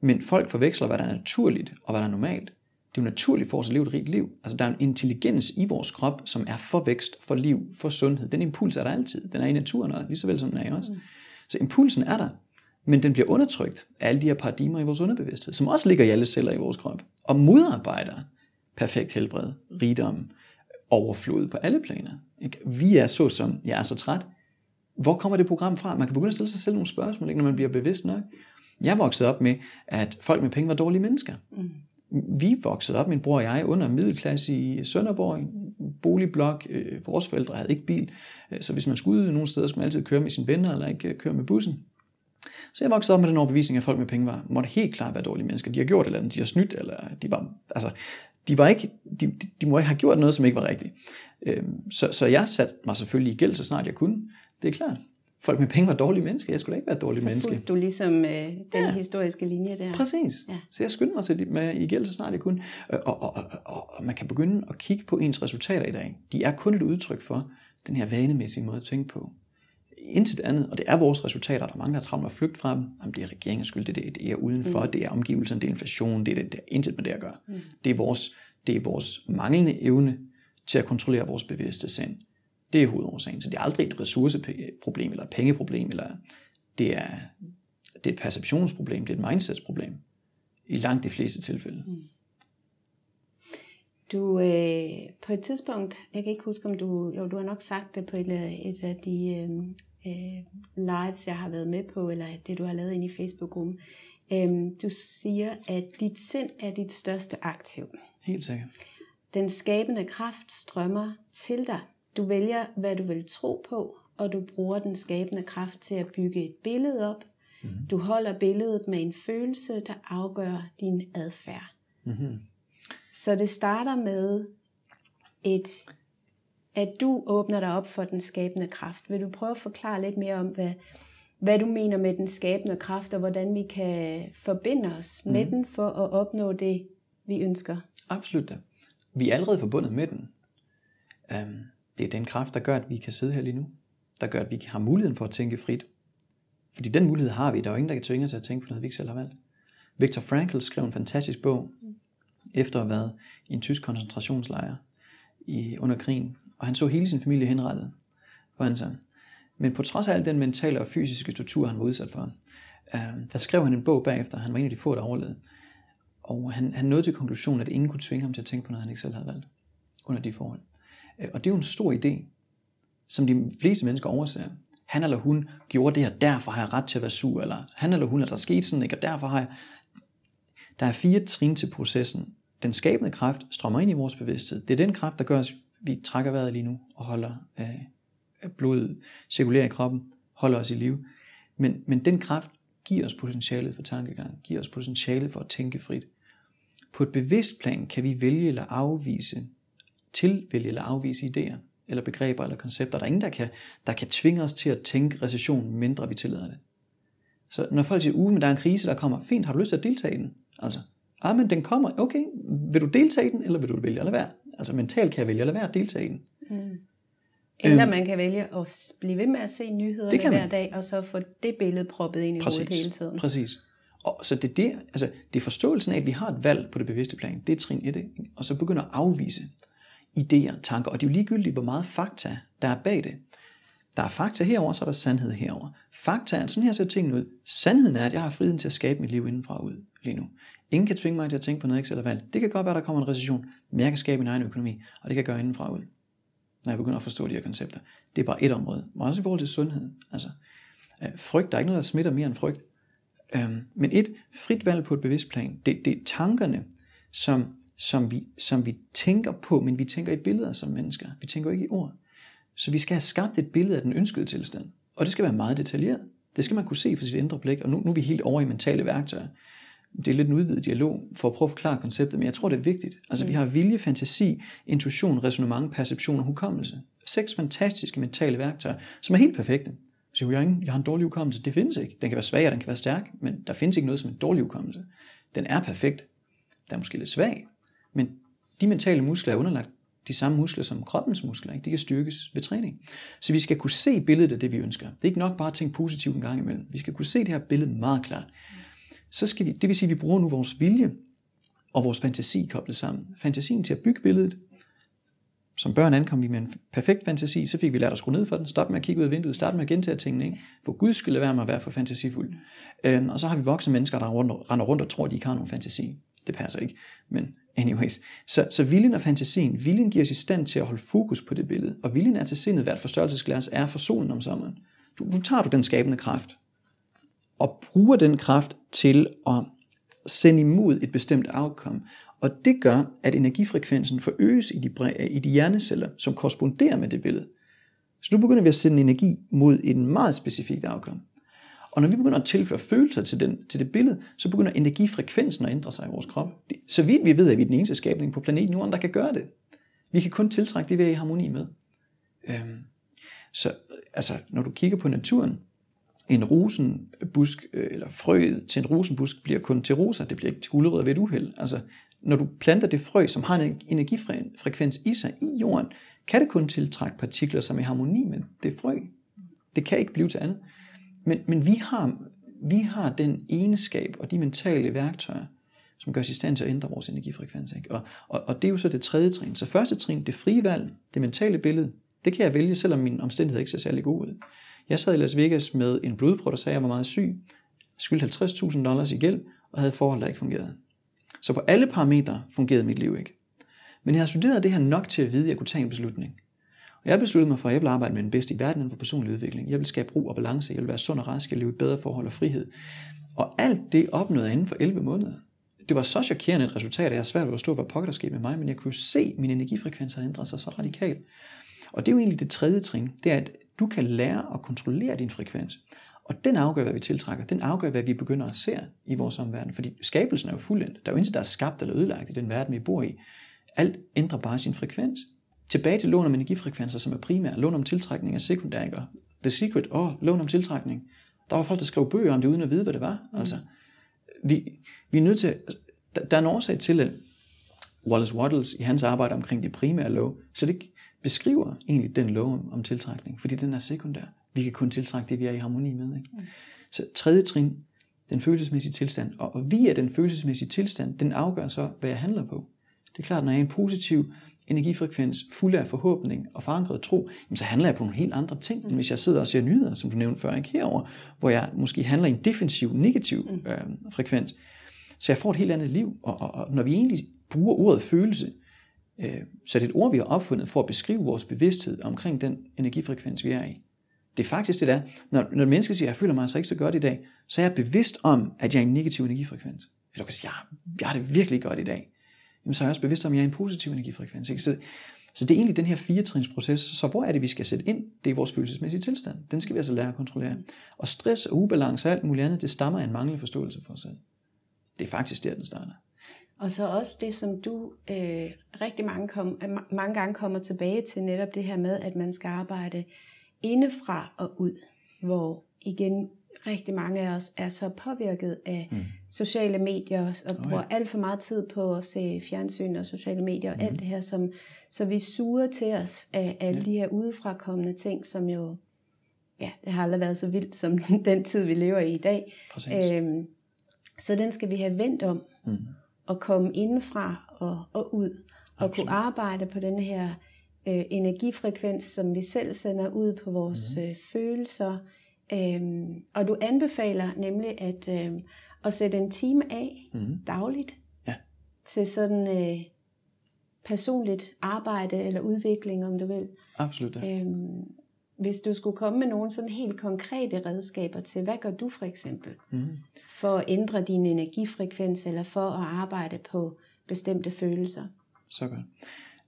Men folk forveksler, hvad der er naturligt og hvad der er normalt. Det er jo naturligt for os at leve et rigt liv. Altså der er en intelligens i vores krop, som er for vækst, for liv, for sundhed. Den impuls er der altid. Den er i naturen, og lige så vel som den er i os. Mm. Så impulsen er der, men den bliver undertrykt af alle de her paradigmer i vores underbevidsthed, som også ligger i alle celler i vores krop, og modarbejder perfekt helbred, rigdom, overflod på alle planer. Ikke? Vi er så som, jeg er så træt. Hvor kommer det program fra? Man kan begynde at stille sig selv nogle spørgsmål, ikke, når man bliver bevidst nok. Jeg voksede op med, at folk med penge var dårlige mennesker. Mm. Vi voksede op, min bror og jeg, under middelklasse i Sønderborg, en boligblok. Øh, vores forældre havde ikke bil, øh, så hvis man skulle ud nogle steder, skulle man altid køre med sine venner, eller ikke øh, køre med bussen. Så jeg voksede op med den overbevisning, at folk med penge var, måtte helt klart være dårlige mennesker. De har gjort et eller andet, de har snydt, eller de var, altså, de, var ikke, de, de må ikke have gjort noget, som ikke var rigtigt. Øhm, så, så jeg satte mig selvfølgelig i gæld, så snart jeg kunne. Det er klart. Folk med penge var dårlige mennesker. Jeg skulle da ikke være et dårligt menneske. Så du ligesom øh, den ja. historiske linje der. Præcis. Ja. Så jeg skyndte mig til med i gæld, så snart jeg kunne. Og, og, og, og, og man kan begynde at kigge på ens resultater i dag. De er kun et udtryk for den her vanemæssige måde at tænke på intet andet, og det er vores resultater. Der er mange, der har travlt med at flygte fra dem. Jamen, det er regeringens skyld, det er, det er udenfor, mm. det er omgivelserne, det er inflation, det er, det, det er intet med det at gøre. Mm. Det, er vores, det er vores manglende evne til at kontrollere vores bevidste sind. Det er hovedårsagen. Så det er aldrig et ressourceproblem, eller et pengeproblem, eller det er, det er et perceptionsproblem, det er et mindsetsproblem. I langt de fleste tilfælde. Mm. Du, øh, på et tidspunkt, jeg kan ikke huske om du, jo du har nok sagt det på et, et af de øh, øh, lives, jeg har været med på, eller det du har lavet ind i Facebook-gruppen. Øh, du siger, at dit sind er dit største aktiv. Helt sikkert. Den skabende kraft strømmer til dig. Du vælger, hvad du vil tro på, og du bruger den skabende kraft til at bygge et billede op. Mm-hmm. Du holder billedet med en følelse, der afgør din adfærd. Mm-hmm. Så det starter med et, at du åbner dig op for den skabende kraft. Vil du prøve at forklare lidt mere om, hvad, hvad du mener med den skabende kraft, og hvordan vi kan forbinde os mm. med den for at opnå det, vi ønsker? Absolut da. Vi er allerede forbundet med den. Um, det er den kraft, der gør, at vi kan sidde her lige nu. Der gør, at vi har muligheden for at tænke frit. Fordi den mulighed har vi. Der er jo ingen, der kan tvinge os til at tænke på noget, vi ikke selv har valgt. Viktor Frankl skrev en fantastisk bog, efter at have været i en tysk koncentrationslejr i, under krigen. Og han så hele sin familie henrettet foran sig. Men på trods af al den mentale og fysiske tortur, han var udsat for, øh, der skrev han en bog bagefter. Han var en af de få, der overlevede. Og han, han nåede til konklusionen, at ingen kunne tvinge ham til at tænke på noget, han ikke selv havde valgt under de forhold. Øh, og det er jo en stor idé, som de fleste mennesker overser. Han eller hun gjorde det her, derfor har jeg ret til at være sur, eller han eller hun, er der sket sådan, ikke, og derfor har jeg... Der er fire trin til processen. Den skabende kraft strømmer ind i vores bevidsthed. Det er den kraft, der gør at vi trækker vejret lige nu og holder øh, blodet cirkulerer i kroppen, holder os i live. Men, men den kraft giver os potentialet for tankegang, giver os potentialet for at tænke frit. På et bevidst plan kan vi vælge eller afvise, tilvælge eller afvise idéer, eller begreber eller koncepter. Der er ingen, der kan, der kan tvinge os til at tænke recession, mindre vi tillader det. Så når folk siger, uge, men der er en krise, der kommer, fint, har du lyst til at deltage i den? Altså, ah, men den kommer, okay, vil du deltage i den, eller vil du vælge at lade være? Altså mentalt kan jeg vælge at lade være at deltage i den. Mm. Eller øhm, man kan vælge at blive ved med at se nyhederne hver dag, og så få det billede proppet ind i præcis, hovedet hele tiden. Præcis. Og så det er, det, altså, det er forståelsen af, at vi har et valg på det bevidste plan. Det er trin 1. Og så begynder at afvise idéer, tanker. Og det er jo ligegyldigt, hvor meget fakta, der er bag det. Der er fakta herover, så er der sandhed herover. Fakta er, sådan her ser tingene ud. Sandheden er, at jeg har friheden til at skabe mit liv indenfra og ud lige nu. Ingen kan tvinge mig til at tænke på noget, jeg ikke selv valgt. Det kan godt være, der kommer en recession, men jeg kan skabe min egen økonomi, og det kan jeg gøre indenfra ud. Når jeg begynder at forstå de her koncepter. Det er bare et område. Men også i forhold til sundhed. Altså, øh, frygt, der er ikke noget, der smitter mere end frygt. Øhm, men et frit valg på et bevidst plan, det, det er tankerne, som som vi, som vi tænker på, men vi tænker i billeder som mennesker. Vi tænker ikke i ord. Så vi skal have skabt et billede af den ønskede tilstand. Og det skal være meget detaljeret. Det skal man kunne se for sit indre blik. Og nu, nu er vi helt over i mentale værktøjer. Det er lidt en udvidet dialog for at prøve at forklare konceptet, men jeg tror, det er vigtigt. Altså, vi har vilje, fantasi, intuition, resonemang, perception og hukommelse. Seks fantastiske mentale værktøjer, som er helt perfekte. Så jeg, har jeg har en dårlig hukommelse. Det findes ikke. Den kan være svag, og den kan være stærk, men der findes ikke noget som en dårlig hukommelse. Den er perfekt. Den er måske lidt svag, men de mentale muskler er underlagt de samme muskler som kroppens muskler. Ikke? De kan styrkes ved træning. Så vi skal kunne se billedet af det, vi ønsker. Det er ikke nok bare at tænke positivt en gang imellem. Vi skal kunne se det her billede meget klart. Så skal vi, det vil sige, at vi bruger nu vores vilje og vores fantasi koblet sammen. Fantasien til at bygge billedet. Som børn ankom vi med en perfekt fantasi, så fik vi lært at skrue ned for den. stoppe med at kigge ud af vinduet, starte med at gentage tingene. Ikke? For Gud skulle lade være med at være for fantasifuld. Øhm, og så har vi voksne mennesker, der render rundt og tror, at de ikke har nogen fantasi. Det passer ikke. Men anyways. Så, så viljen og fantasien, viljen giver os i stand til at holde fokus på det billede. Og viljen er til sindet, hvert forstørrelsesglas er for solen om sommeren. Du, nu tager du den skabende kraft, og bruger den kraft til at sende imod et bestemt outcome. Og det gør, at energifrekvensen forøges i de, i de hjerneceller, som korresponderer med det billede. Så nu begynder vi at sende energi mod en meget specifik outcome. Og når vi begynder at tilføre følelser til, den, til det billede, så begynder energifrekvensen at ændre sig i vores krop. Så vidt vi ved, at vi er den eneste skabning på planeten Jorden, der kan gøre det. Vi kan kun tiltrække det, vi er i harmoni med. Øhm, så altså, når du kigger på naturen, en rosenbusk, øh, eller frøet til en rosenbusk bliver kun til roser, det bliver ikke til gulerødder ved et uheld. Altså, når du planter det frø, som har en energifrekvens i sig i jorden, kan det kun tiltrække partikler, som er i harmoni med det frø. Det kan ikke blive til andet. Men, men vi, har, vi har den egenskab og de mentale værktøjer, som gør os i stand til at ændre vores energifrekvens. Ikke? Og, og, og det er jo så det tredje trin. Så første trin, det frie valg, det mentale billede, det kan jeg vælge, selvom min omstændighed ikke ser særlig god ud. Jeg sad i Las Vegas med en blodprøve, der sagde, at jeg var meget syg, skyldte 50.000 dollars i gæld, og havde forhold, der ikke fungerede. Så på alle parametre fungerede mit liv ikke. Men jeg har studeret det her nok til at vide, at jeg kunne tage en beslutning. Og jeg besluttede mig for, at jeg vil arbejde med den bedste i verden inden for personlig udvikling. Jeg vil skabe ro og balance. Jeg vil være sund og rask. Jeg vil leve i bedre forhold og frihed. Og alt det opnåede jeg inden for 11 måneder. Det var så chokerende et resultat, at jeg er svært at forstå, hvad pokker der skete med mig, men jeg kunne se, at min energifrekvens havde ændret sig så radikalt. Og det er jo egentlig det tredje trin, det er, at du kan lære at kontrollere din frekvens. Og den afgør, hvad vi tiltrækker. Den afgør, hvad vi begynder at se i vores omverden. Fordi skabelsen er jo fuldendt. Der er jo intet, der er skabt eller ødelagt i den verden, vi bor i. Alt ændrer bare sin frekvens. Tilbage til lån om energifrekvenser, som er primær. Lån om tiltrækning er sekundær. Ikke? The Secret, åh, oh, lån om tiltrækning. Der var folk, der skrev bøger om det, uden at vide, hvad det var. Mm. Altså, vi, vi er nødt til, der, der er en årsag til, at Wallace Wattles i hans arbejde omkring det primære lov, så det beskriver egentlig den lov om, tiltrækning, fordi den er sekundær. Vi kan kun tiltrække det, vi er i harmoni med. Ikke? Mm. Så tredje trin, den følelsesmæssige tilstand. Og, og via den følelsesmæssige tilstand, den afgør så, hvad jeg handler på. Det er klart, når jeg er en positiv energifrekvens, fuld af forhåbning og forankret tro, jamen så handler jeg på nogle helt andre ting, end hvis jeg sidder og ser nyheder, som du nævnte før, ikke herover, hvor jeg måske handler i en defensiv, negativ mm. øh, frekvens. Så jeg får et helt andet liv, og, og, og når vi egentlig bruger ordet følelse, Øh, så det er et ord, vi har opfundet for at beskrive vores bevidsthed omkring den energifrekvens, vi er i. Det er faktisk det der, når, når mennesker siger, at jeg føler mig altså ikke så godt i dag, så er jeg bevidst om, at jeg er i en negativ energifrekvens. Eller du kan sige, ja, jeg har det virkelig godt i dag jamen, så er jeg også bevidst om, at jeg er en positiv energifrekvens. Ikke? Så, så det er egentlig den her firetrinsproces. Så hvor er det, vi skal sætte ind? Det er vores følelsesmæssige tilstand. Den skal vi altså lære at kontrollere. Og stress og ubalance og alt muligt andet, det stammer af en manglende forståelse for os selv. Det er faktisk der, den starter. Og så også det, som du øh, rigtig mange, kom, mange gange kommer tilbage til, netop det her med, at man skal arbejde indefra og ud. Hvor igen, rigtig mange af os er så påvirket af mm. sociale medier og oh, bruger ja. alt for meget tid på at se fjernsyn og sociale medier og mm. alt det her, som, så vi suger til os af alle ja. de her udefrakommende ting, som jo, ja, det har aldrig været så vildt som den tid, vi lever i i dag. Øhm, så den skal vi have vendt om mm. Og komme indenfra og, og ud og Absolut. kunne arbejde på den her øh, energifrekvens, som vi selv sender ud på vores mm. øh, følelser, Øhm, og du anbefaler nemlig at, øhm, at sætte en time af mm. dagligt ja. til sådan øh, personligt arbejde eller udvikling, om du vil. Absolut. Ja. Øhm, hvis du skulle komme med nogle sådan helt konkrete redskaber til, hvad gør du for eksempel mm. for at ændre din energifrekvens eller for at arbejde på bestemte følelser? Så godt.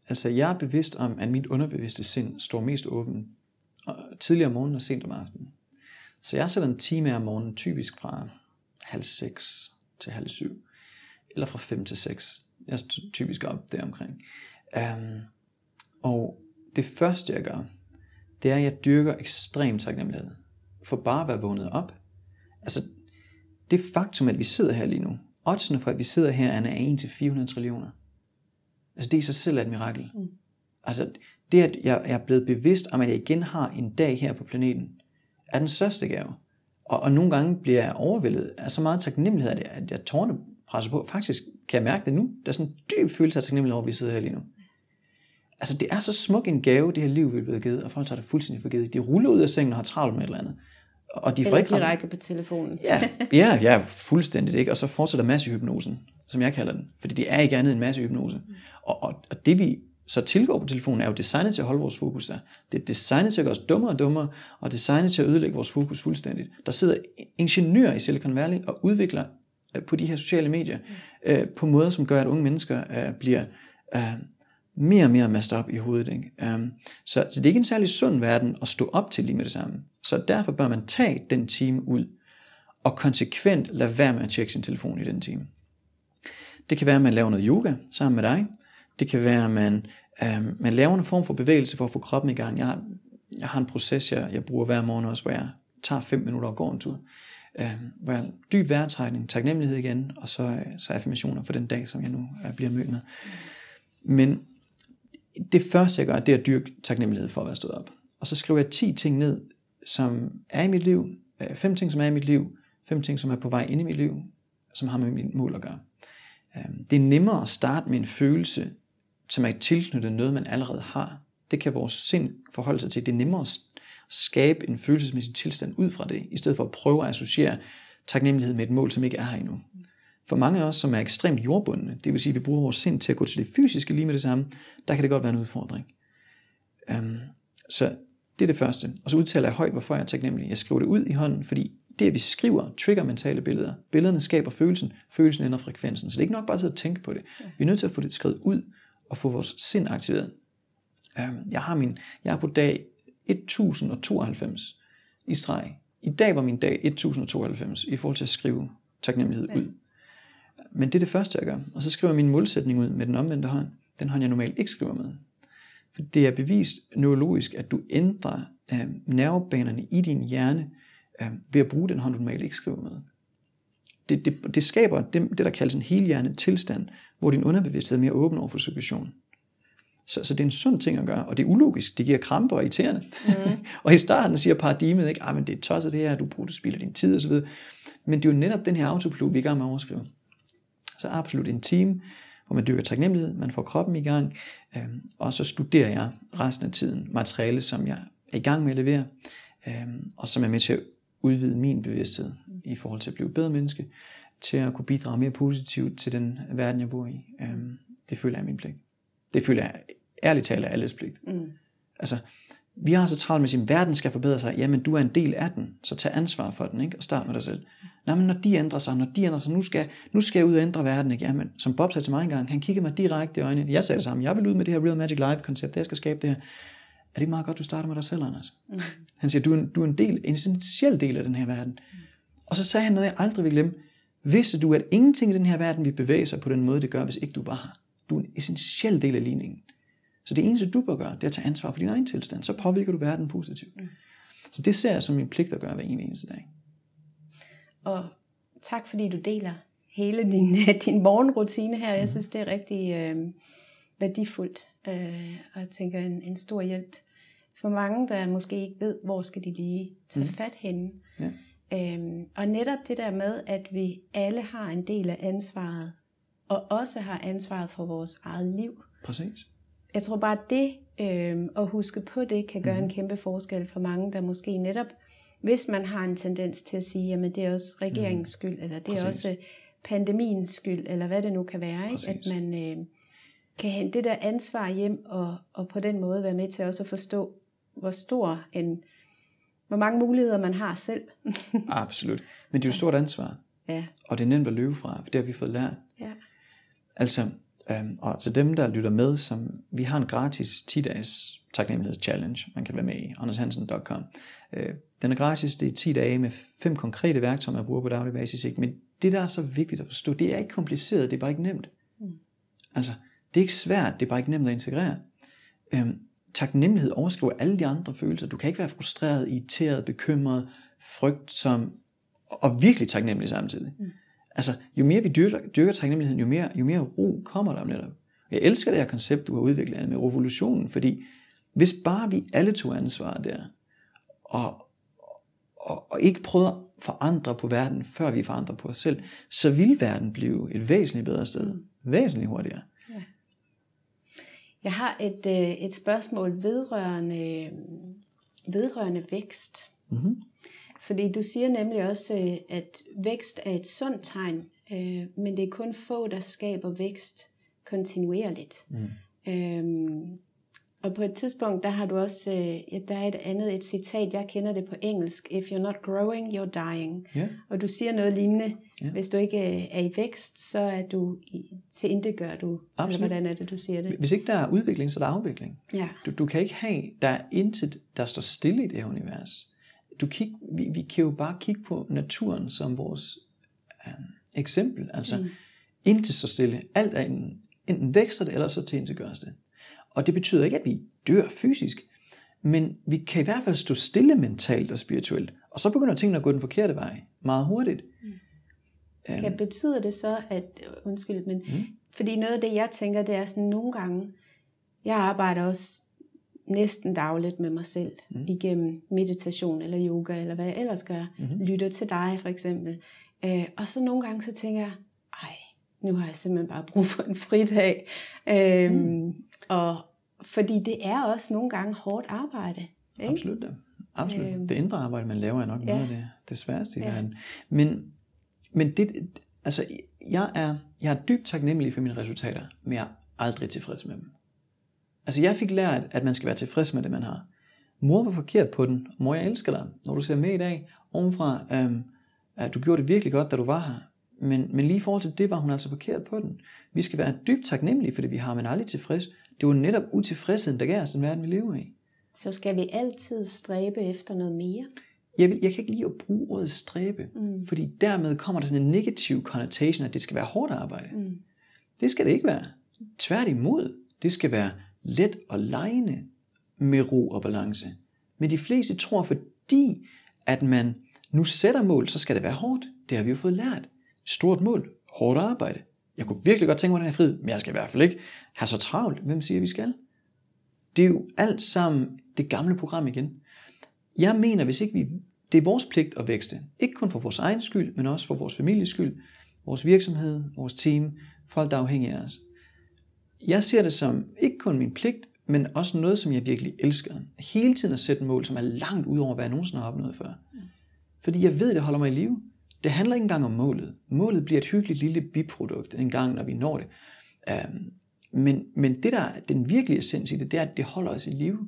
Altså jeg er bevidst om, at mit underbevidste sind står mest åben tidligere om morgenen og sent om aftenen. Så jeg sætter en time om morgenen, typisk fra halv seks til halv syv, eller fra 5 til 6. Jeg er typisk op deromkring. Um, og det første jeg gør, det er, at jeg dyrker ekstrem taknemmelighed. For bare at være vågnet op. Altså, det faktum, at vi sidder her lige nu, oddsene for, at vi sidder her, er 1 til 400 trillioner. Altså, det i sig selv er et mirakel. Mm. Altså, det at jeg er blevet bevidst om, at jeg igen har en dag her på planeten, er den største gave. Og, og nogle gange bliver jeg overvældet af så meget taknemmelighed, at jeg, at jeg tårne presser på. Faktisk kan jeg mærke det nu. Der er sådan en dyb følelse af taknemmelighed over, at vi sidder her lige nu. Altså, det er så smuk en gave, det her liv, vi er blevet givet, og folk tager det fuldstændig for givet. De ruller ud af sengen og har travlt med et eller andet. Og de får eller ikke direkte på telefonen. ja, ja, ja, fuldstændigt. Ikke? Og så fortsætter massehypnosen, som jeg kalder den. Fordi det er ikke andet end massehypnose. Og, og, og det vi så tilgår på telefonen er jo designet til at holde vores fokus der. Det er designet til at gøre os dummere og dummere, og designet til at ødelægge vores fokus fuldstændigt. Der sidder ingeniører i Silicon Valley og udvikler øh, på de her sociale medier, øh, på måder, som gør, at unge mennesker øh, bliver mere og mere mastet op i hovedet. Ikke? Øhm, så, så det er ikke en særlig sund verden at stå op til lige med det samme. Så derfor bør man tage den time ud, og konsekvent lade være med at tjekke sin telefon i den time. Det kan være, at man laver noget yoga sammen med dig. Det kan være, at man Um, man laver en form for bevægelse for at få kroppen i gang. Jeg har, jeg har en proces, jeg, jeg bruger hver morgen også, hvor jeg tager 5 minutter og går en tur. Um, hvor jeg dyb vejrtrækning, taknemmelighed igen, og så, øh, så affirmationer for den dag, som jeg nu uh, bliver mødt med. Men det første, jeg gør, det er at dyrke taknemmelighed for at være stået op. Og så skriver jeg 10 ting ned, som er i mit liv, øh, fem ting, som er i mit liv, fem ting, som er på vej ind i mit liv, som har med mit mål at gøre. Øhm, det er nemmere at starte med en følelse, som er tilknyttet noget, man allerede har. Det kan vores sind forholde sig til. Det er nemmere at skabe en følelsesmæssig tilstand ud fra det, i stedet for at prøve at associere taknemmelighed med et mål, som ikke er her endnu. For mange af os, som er ekstremt jordbundne, det vil sige, at vi bruger vores sind til at gå til det fysiske lige med det samme, der kan det godt være en udfordring. Um, så det er det første. Og så udtaler jeg højt, hvorfor jeg er taknemmelig. Jeg skriver det ud i hånden, fordi det, at vi skriver, trigger mentale billeder. Billederne skaber følelsen, følelsen ændrer frekvensen. Så det er ikke nok bare at tænke på det. Vi er nødt til at få det skrevet ud, at få vores sind aktiveret. Øhm, jeg har min, jeg er på dag 1092 i streg. I dag var min dag 1092 i forhold til at skrive taknemmelighed ud. Men det er det første, jeg gør. Og så skriver jeg min målsætning ud med den omvendte hånd. Den hånd, jeg normalt ikke skriver med. For det er bevist neurologisk, at du ændrer øh, nervebanerne i din hjerne øh, ved at bruge den hånd, du normalt ikke skriver med. Det, det, det skaber det, det, der kaldes en helhjernet tilstand, hvor din underbevidsthed er mere åben over for situation. Så, så det er en sund ting at gøre, og det er ulogisk. Det giver kramper og irriterende. Mm. og i starten siger paradigmet ikke, ah, men det er tosset det her, du bruger, du spilder din tid osv. Men det er jo netop den her autopilot, vi er i gang med at overskrive. Så absolut en team, hvor man dyrker taknemmelighed, man får kroppen i gang, øh, og så studerer jeg resten af tiden materiale, som jeg er i gang med at levere, øh, og som er med til at udvide min bevidsthed i forhold til at blive et bedre menneske, til at kunne bidrage mere positivt til den verden, jeg bor i. Øh, det føler jeg er min pligt. Det føler jeg ærligt talt er alles pligt. Mm. Altså, vi har så travlt med at sige, at verden skal forbedre sig. Jamen, du er en del af den, så tag ansvar for den, ikke? og start med dig selv. Nej, men når de ændrer sig, når de ændrer sig, nu skal, nu skal jeg ud og ændre verden. Ikke? Jamen, som Bob sagde til mig engang, han kiggede mig direkte i øjnene. Jeg sagde det samme, jeg vil ud med det her Real Magic Life-koncept, jeg skal skabe det her. Er det ikke meget godt, du starter med dig selv, Anders? Mm. Han siger, du er, en, du er en, del, en essentiel del af den her verden. Mm. Og så sagde han noget, jeg aldrig vil glemme. Vidste du, at ingenting i den her verden vil bevæge sig på den måde, det gør, hvis ikke du var her? Du er en essentiel del af ligningen. Så det eneste, du bør gøre, det er at tage ansvar for din egen tilstand. Så påvirker du verden positivt. Mm. Så det ser jeg som min pligt at gøre hver eneste dag. Og tak fordi du deler hele din, din morgenrutine her. Jeg mm. synes, det er rigtig øh, værdifuldt. Øh, og jeg tænker en, en stor hjælp for mange, der måske ikke ved, hvor skal de lige tage mm. fat henne. Ja. Øhm, og netop det der med, at vi alle har en del af ansvaret, og også har ansvaret for vores eget liv. Præcis jeg tror bare, at det øh, at huske på det, kan gøre mm. en mhm. kæmpe forskel for mange, der måske netop, hvis man har en tendens til at sige, at det er også regeringens mm. skyld, eller det Præcis. er også pandemiens skyld, eller hvad det nu kan være, ikke? at man øh, kan hente det der ansvar hjem, og, og på den måde være med til også at forstå, hvor stor en, hvor mange muligheder man har selv. Absolut. Men det er jo et stort ansvar. Ja. Og det er nemt at løbe fra, for det har vi fået lært. Ja. Altså, Øhm, og til dem, der lytter med, som vi har en gratis 10-dages taknemmelighedschallenge, man kan være med i, andershansen.com. Øh, den er gratis, det er 10 dage med fem konkrete værktøjer, man bruger på daglig basis. Ikke? Men det, der er så vigtigt at forstå, det er ikke kompliceret, det er bare ikke nemt. Mm. Altså, det er ikke svært, det er bare ikke nemt at integrere. Øhm, taknemmelighed overskriver alle de andre følelser. Du kan ikke være frustreret, irriteret, bekymret, frygtsom og virkelig taknemmelig samtidig. Mm. Altså, jo mere vi dyrker, dyrker taknemmeligheden, jo mere, jo mere ro kommer der om netop. Jeg elsker det her koncept, du har udviklet med revolutionen, fordi hvis bare vi alle tog ansvar der, og, og, og ikke prøvede at forandre på verden, før vi forandrer på os selv, så vil verden blive et væsentligt bedre sted. Væsentligt hurtigere. Ja. Jeg har et, øh, et spørgsmål vedrørende, vedrørende vækst. Mm-hmm. Fordi du siger nemlig også, øh, at vækst er et sundt tegn, øh, men det er kun få, der skaber vækst kontinuerligt. Mm. Øhm, og på et tidspunkt, der har du også, øh, ja, der er et andet et citat, jeg kender det på engelsk, if you're not growing, you're dying. Yeah. Og du siger noget lignende, yeah. hvis du ikke er i vækst, så er du i, til intet gør du. Absolut. Eller hvordan er det, du siger det? Hvis ikke der er udvikling, så er der afvikling. Ja. Du, du kan ikke have, der er intet, der står stille i det her univers du kig, vi, vi kan jo bare kigge på naturen som vores øh, eksempel. Altså, mm. indtil så stille. Alt er enten, enten vækster det, eller så til gøres det. Og det betyder ikke, at vi dør fysisk, men vi kan i hvert fald stå stille mentalt og spirituelt. Og så begynder tingene at gå den forkerte vej meget hurtigt. Mm. Kan øhm. betyder det så, at, undskyld, men mm. fordi noget af det, jeg tænker, det er sådan nogle gange, jeg arbejder også næsten dagligt med mig selv mm. igennem meditation eller yoga eller hvad jeg ellers gør. Mm-hmm. Lytter til dig for eksempel. Øh, og så nogle gange så tænker jeg, ej, nu har jeg simpelthen bare brug for en fridag. Øh, mm. Og fordi det er også nogle gange hårdt arbejde. Ikke? Absolut, ja. Absolut. Øh, det indre arbejde, man laver, er nok ja. noget af det, det sværeste i ja. verden. Men, men det, altså, jeg er, jeg er dybt taknemmelig for mine resultater, men jeg er aldrig tilfreds med dem. Altså jeg fik lært, at man skal være tilfreds med det, man har. Mor var forkert på den. Mor, jeg elsker dig. Når du ser med i dag, ovenfra, øhm, at du gjorde det virkelig godt, da du var her. Men, men lige i forhold til det, var hun altså forkert på den. Vi skal være dybt taknemmelige for det, vi har, men aldrig tilfreds. Det var netop utilfredsheden, der gav os den verden, vi lever i. Så skal vi altid stræbe efter noget mere? Jeg, vil, jeg kan ikke lide at bruge ordet stræbe, mm. fordi dermed kommer der sådan en negativ connotation, at det skal være hårdt arbejde. Mm. Det skal det ikke være. Tværtimod, det skal være let og lejende med ro og balance. Men de fleste tror, fordi at man nu sætter mål, så skal det være hårdt. Det har vi jo fået lært. Stort mål, hårdt arbejde. Jeg kunne virkelig godt tænke mig den her frid, men jeg skal i hvert fald ikke have så travlt. Hvem siger, vi skal? Det er jo alt sammen det gamle program igen. Jeg mener, hvis ikke vi... Det er vores pligt at vækste. Ikke kun for vores egen skyld, men også for vores families skyld, vores virksomhed, vores team, folk, der er afhængige af os. Jeg ser det som ikke kun min pligt, men også noget, som jeg virkelig elsker. Hele tiden at sætte mål, som er langt ud over, hvad jeg nogensinde har opnået før. Fordi jeg ved, det holder mig i live. Det handler ikke engang om målet. Målet bliver et hyggeligt lille biprodukt en gang, når vi når det. Øhm, men, men det, der den virkelige essens i det, det er, at det holder os i live.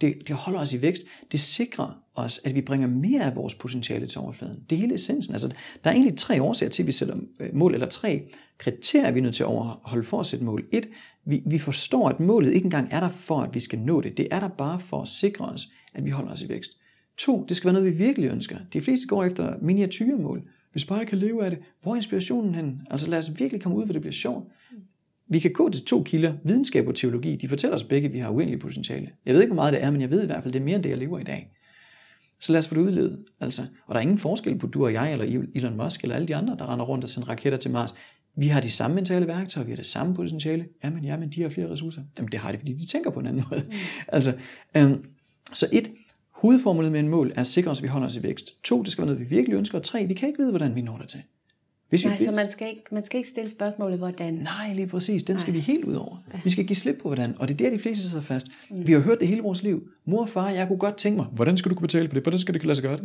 Det, det holder os i vækst. Det sikrer os, at vi bringer mere af vores potentiale til overfladen. Det er hele essensen. Altså, der er egentlig tre årsager til, at vi sætter øh, mål, eller tre kriterier, vi er nødt til at overholde for at sætte mål. Et, vi, vi forstår, at målet ikke engang er der for, at vi skal nå det. Det er der bare for at sikre os, at vi holder os i vækst. To, det skal være noget, vi virkelig ønsker. De fleste går efter miniatyrmål. Hvis bare jeg kan leve af det, hvor er inspirationen hen? Altså lad os virkelig komme ud, hvor det bliver sjovt. Vi kan gå til to kilder, videnskab og teologi. De fortæller os begge, at vi har uendelig potentiale. Jeg ved ikke, hvor meget det er, men jeg ved i hvert fald, det er mere end det, jeg lever i dag. Så lad os få det udledet. Altså, og der er ingen forskel på du og jeg, eller Elon Musk, eller alle de andre, der render rundt og sender raketter til Mars. Vi har de samme mentale værktøjer, vi har det samme potentiale. Jamen, jamen, de har flere ressourcer. Jamen, det har de, fordi de tænker på en anden måde. Mm. altså, øhm, så et, hovedformålet med en mål er at sikre os, at vi holder os i vækst. To, det skal være noget, vi virkelig ønsker. Og tre, vi kan ikke vide, hvordan vi når det til. Hvis vi Nej, så man skal, ikke, man skal ikke stille spørgsmålet, hvordan? Nej, lige præcis. Den Nej. skal vi helt ud over. Ja. Vi skal give slip på, hvordan. Og det er der, de fleste sidder fast. Mm. Vi har hørt det hele vores liv. Mor og far, jeg kunne godt tænke mig, hvordan skal du kunne betale for det? Hvordan skal det kunne lade sig gøre?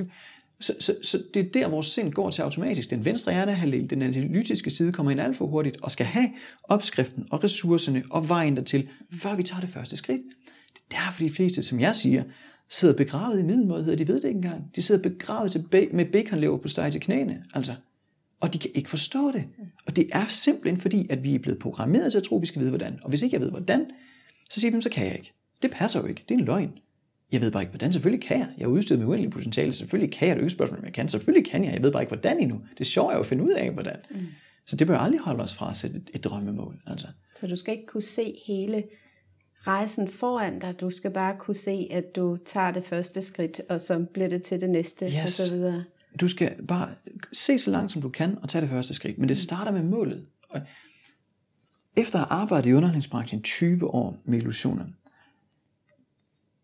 Så, så, så det er der, vores sind går til automatisk. Den venstre hjernehalvdel, den analytiske side, kommer ind alt for hurtigt og skal have opskriften og ressourcerne og vejen dertil, før vi tager det første skridt. Det er derfor de fleste, som jeg siger, sidder begravet i middelmådighed, de ved det ikke engang. De sidder begravet til med baconlever på steg til knæene. Altså, og de kan ikke forstå det. Og det er simpelthen fordi, at vi er blevet programmeret til at tro, at vi skal vide hvordan. Og hvis ikke jeg ved hvordan, så siger vi, så kan jeg ikke. Det passer jo ikke. Det er en løgn. Jeg ved bare ikke, hvordan. Selvfølgelig kan jeg. Jeg er udstyret med uendelig potentiale. Selvfølgelig kan jeg. Det er ikke spørgsmål, om jeg kan. Selvfølgelig kan jeg. Jeg ved bare ikke, hvordan endnu. Det er sjovt at finde ud af, hvordan. Mm. Så det bør aldrig holde os fra at sætte et, et drømmemål. Altså. Så du skal ikke kunne se hele rejsen foran dig. Du skal bare kunne se, at du tager det første skridt, og så bliver det til det næste, yes. og så videre du skal bare se så langt som du kan og tage det første skridt. Men det starter med målet. Og efter at have arbejdet i underholdningsbranchen 20 år med illusioner,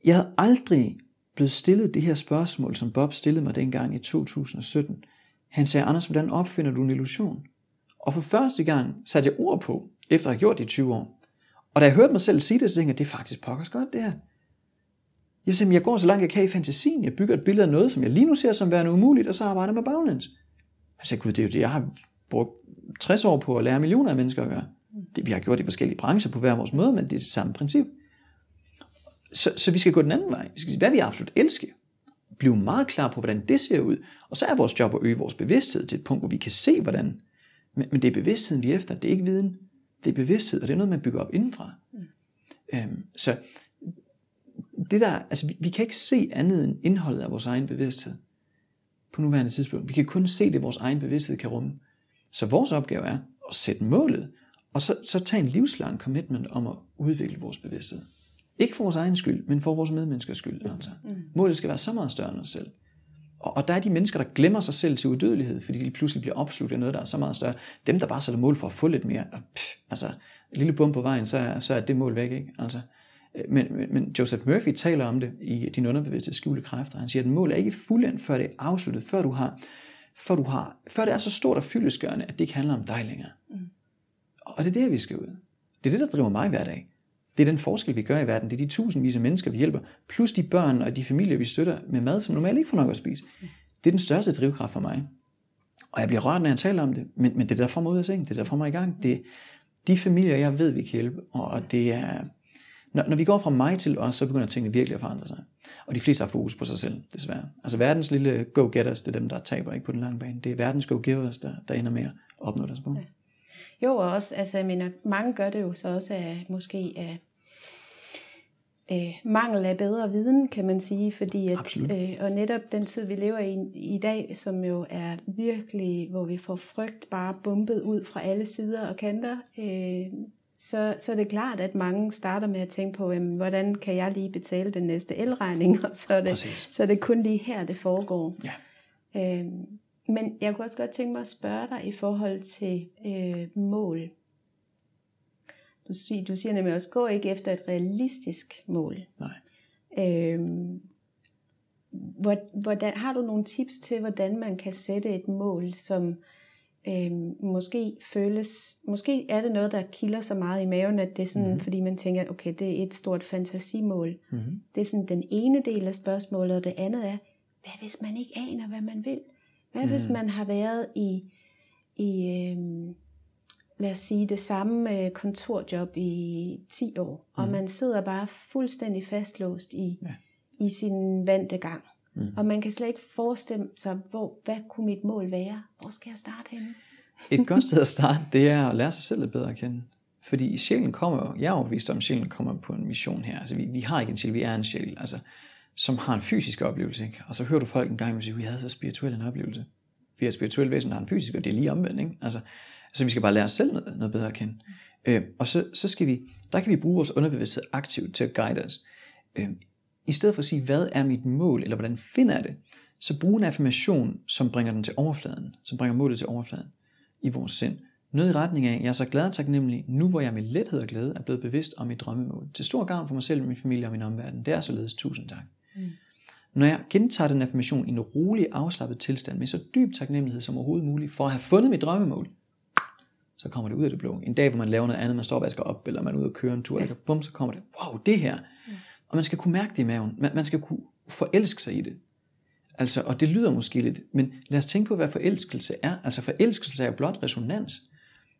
jeg havde aldrig blevet stillet det her spørgsmål, som Bob stillede mig dengang i 2017. Han sagde, Anders, hvordan opfinder du en illusion? Og for første gang satte jeg ord på, efter at have gjort det i 20 år. Og da jeg hørte mig selv sige det, så tænkte jeg, det er faktisk pokkers godt det her. Jeg siger, jeg går så langt jeg kan i fantasien. Jeg bygger et billede af noget, som jeg lige nu ser som værende umuligt, og så arbejder med baglæns. Siger, gud, det er jo det, jeg har brugt 60 år på at lære millioner af mennesker at gøre. Det, vi har gjort i forskellige brancher på hver vores måde, men det er det samme princip. Så, så vi skal gå den anden vej. Vi skal sige, hvad vi absolut elsker. Blive meget klar på, hvordan det ser ud. Og så er vores job at øge vores bevidsthed til et punkt, hvor vi kan se, hvordan. Men, men det er bevidstheden, vi er efter. Det er ikke viden. Det er bevidsthed, og det er noget, man bygger op indenfra. Mm. Øhm, så det der, altså vi, vi kan ikke se andet end indholdet af vores egen bevidsthed på nuværende tidspunkt. Vi kan kun se det, vores egen bevidsthed kan rumme. Så vores opgave er at sætte målet, og så, så tage en livslang commitment om at udvikle vores bevidsthed. Ikke for vores egen skyld, men for vores medmenneskers skyld. Altså. Mm. Målet skal være så meget større end os selv. Og, og der er de mennesker, der glemmer sig selv til udødelighed, fordi de pludselig bliver opslugt af noget, der er så meget større. Dem, der bare sætter mål for at få lidt mere, pff, altså en lille bum på vejen, så er, så er det mål væk. Ikke? Altså, men, men, men Joseph Murphy taler om det i din underbevidste skjulte kræfter. Han siger, at målet er ikke fuldendt, før det er afsluttet, før du har, før du har, før det er så stort og fyldesgørende, at det ikke handler om dig længere. Mm. Og det er det, vi skal ud. Det er det, der driver mig hver dag. Det er den forskel, vi gør i verden. Det er de tusindvis af mennesker, vi hjælper, plus de børn og de familier, vi støtter med mad, som normalt ikke får nok at spise. Det er den største drivkraft for mig. Og jeg bliver rørt, når jeg taler om det, men, men det er der får mig ud af sengen, det er der får mig i gang. Det de familier, jeg ved, vi kan hjælpe, og det er, når, når vi går fra mig til os, så begynder tingene virkelig at forandre sig. Og de fleste har fokus på sig selv, desværre. Altså verdens lille go-getters, det er dem, der taber ikke på den lange bane. Det er verdens go-givers, der, der ender med at opnå deres mål. Ja. Jo, og også, altså jeg mener, mange gør det jo så også af, måske af øh, mangel af bedre viden, kan man sige, fordi at, øh, og netop den tid, vi lever i i dag, som jo er virkelig, hvor vi får frygt bare bumpet ud fra alle sider og kanter, øh, så, så er det klart, at mange starter med at tænke på, jamen, hvordan kan jeg lige betale den næste elregning, og så er det, så er det kun lige her, det foregår. Ja. Øhm, men jeg kunne også godt tænke mig at spørge dig i forhold til øh, mål. Du siger, du siger nemlig også, gå ikke efter et realistisk mål. Nej. Øhm, hvordan, har du nogle tips til, hvordan man kan sætte et mål, som øhm, måske føles, måske er det noget, der kilder så meget i maven, at det er sådan, mm-hmm. fordi man tænker, okay, det er et stort fantasimål. Mm-hmm. Det er sådan den ene del af spørgsmålet, og det andet er, hvad hvis man ikke aner, hvad man vil? Hvad mm-hmm. hvis man har været i, i øhm, lad os sige, det samme øh, kontorjob i 10 år, og mm. man sidder bare fuldstændig fastlåst i, ja. i sin vante gang. Mm. Og man kan slet ikke forestille sig, hvor, hvad kunne mit mål være? Hvor skal jeg starte henne? Et godt sted at starte, det er at lære sig selv lidt bedre at kende. Fordi sjælen kommer, jeg er overbevist om, at sjælen kommer på en mission her. Altså vi, vi har ikke en sjæl, vi er en sjæl, altså, som har en fysisk oplevelse. Ikke? Og så hører du folk en gang og sige, vi havde så spirituel en oplevelse. Vi er spirituelle væsen, der har en fysisk, og det er lige omvendt. Ikke? Altså, så vi skal bare lære os selv noget, noget bedre at kende. Øh, og så, så skal vi, der kan vi bruge vores underbevidsthed aktivt til at guide os. Øh, I stedet for at sige, hvad er mit mål, eller hvordan finder jeg det, så brug en affirmation, som bringer den til overfladen, som bringer målet til overfladen i vores sind. Noget i retning af, jeg er så glad og taknemmelig, nu hvor jeg med lethed og glæde er blevet bevidst om mit drømmemål. Til stor gavn for mig selv, min familie og min omverden. Det er således tusind tak. Mm. Når jeg gentager den affirmation i en rolig, afslappet tilstand, med så dyb taknemmelighed som overhovedet muligt, for at have fundet mit drømmemål, så kommer det ud af det blå. En dag, hvor man laver noget andet, man står og vasker op, eller man er ude og køre en tur, ja. bum, så kommer det, wow, det her. Ja. Og man skal kunne mærke det i maven. Man, man skal kunne forelske sig i det. Altså, og det lyder måske lidt, men lad os tænke på, hvad forelskelse er. Altså forelskelse er blot resonans.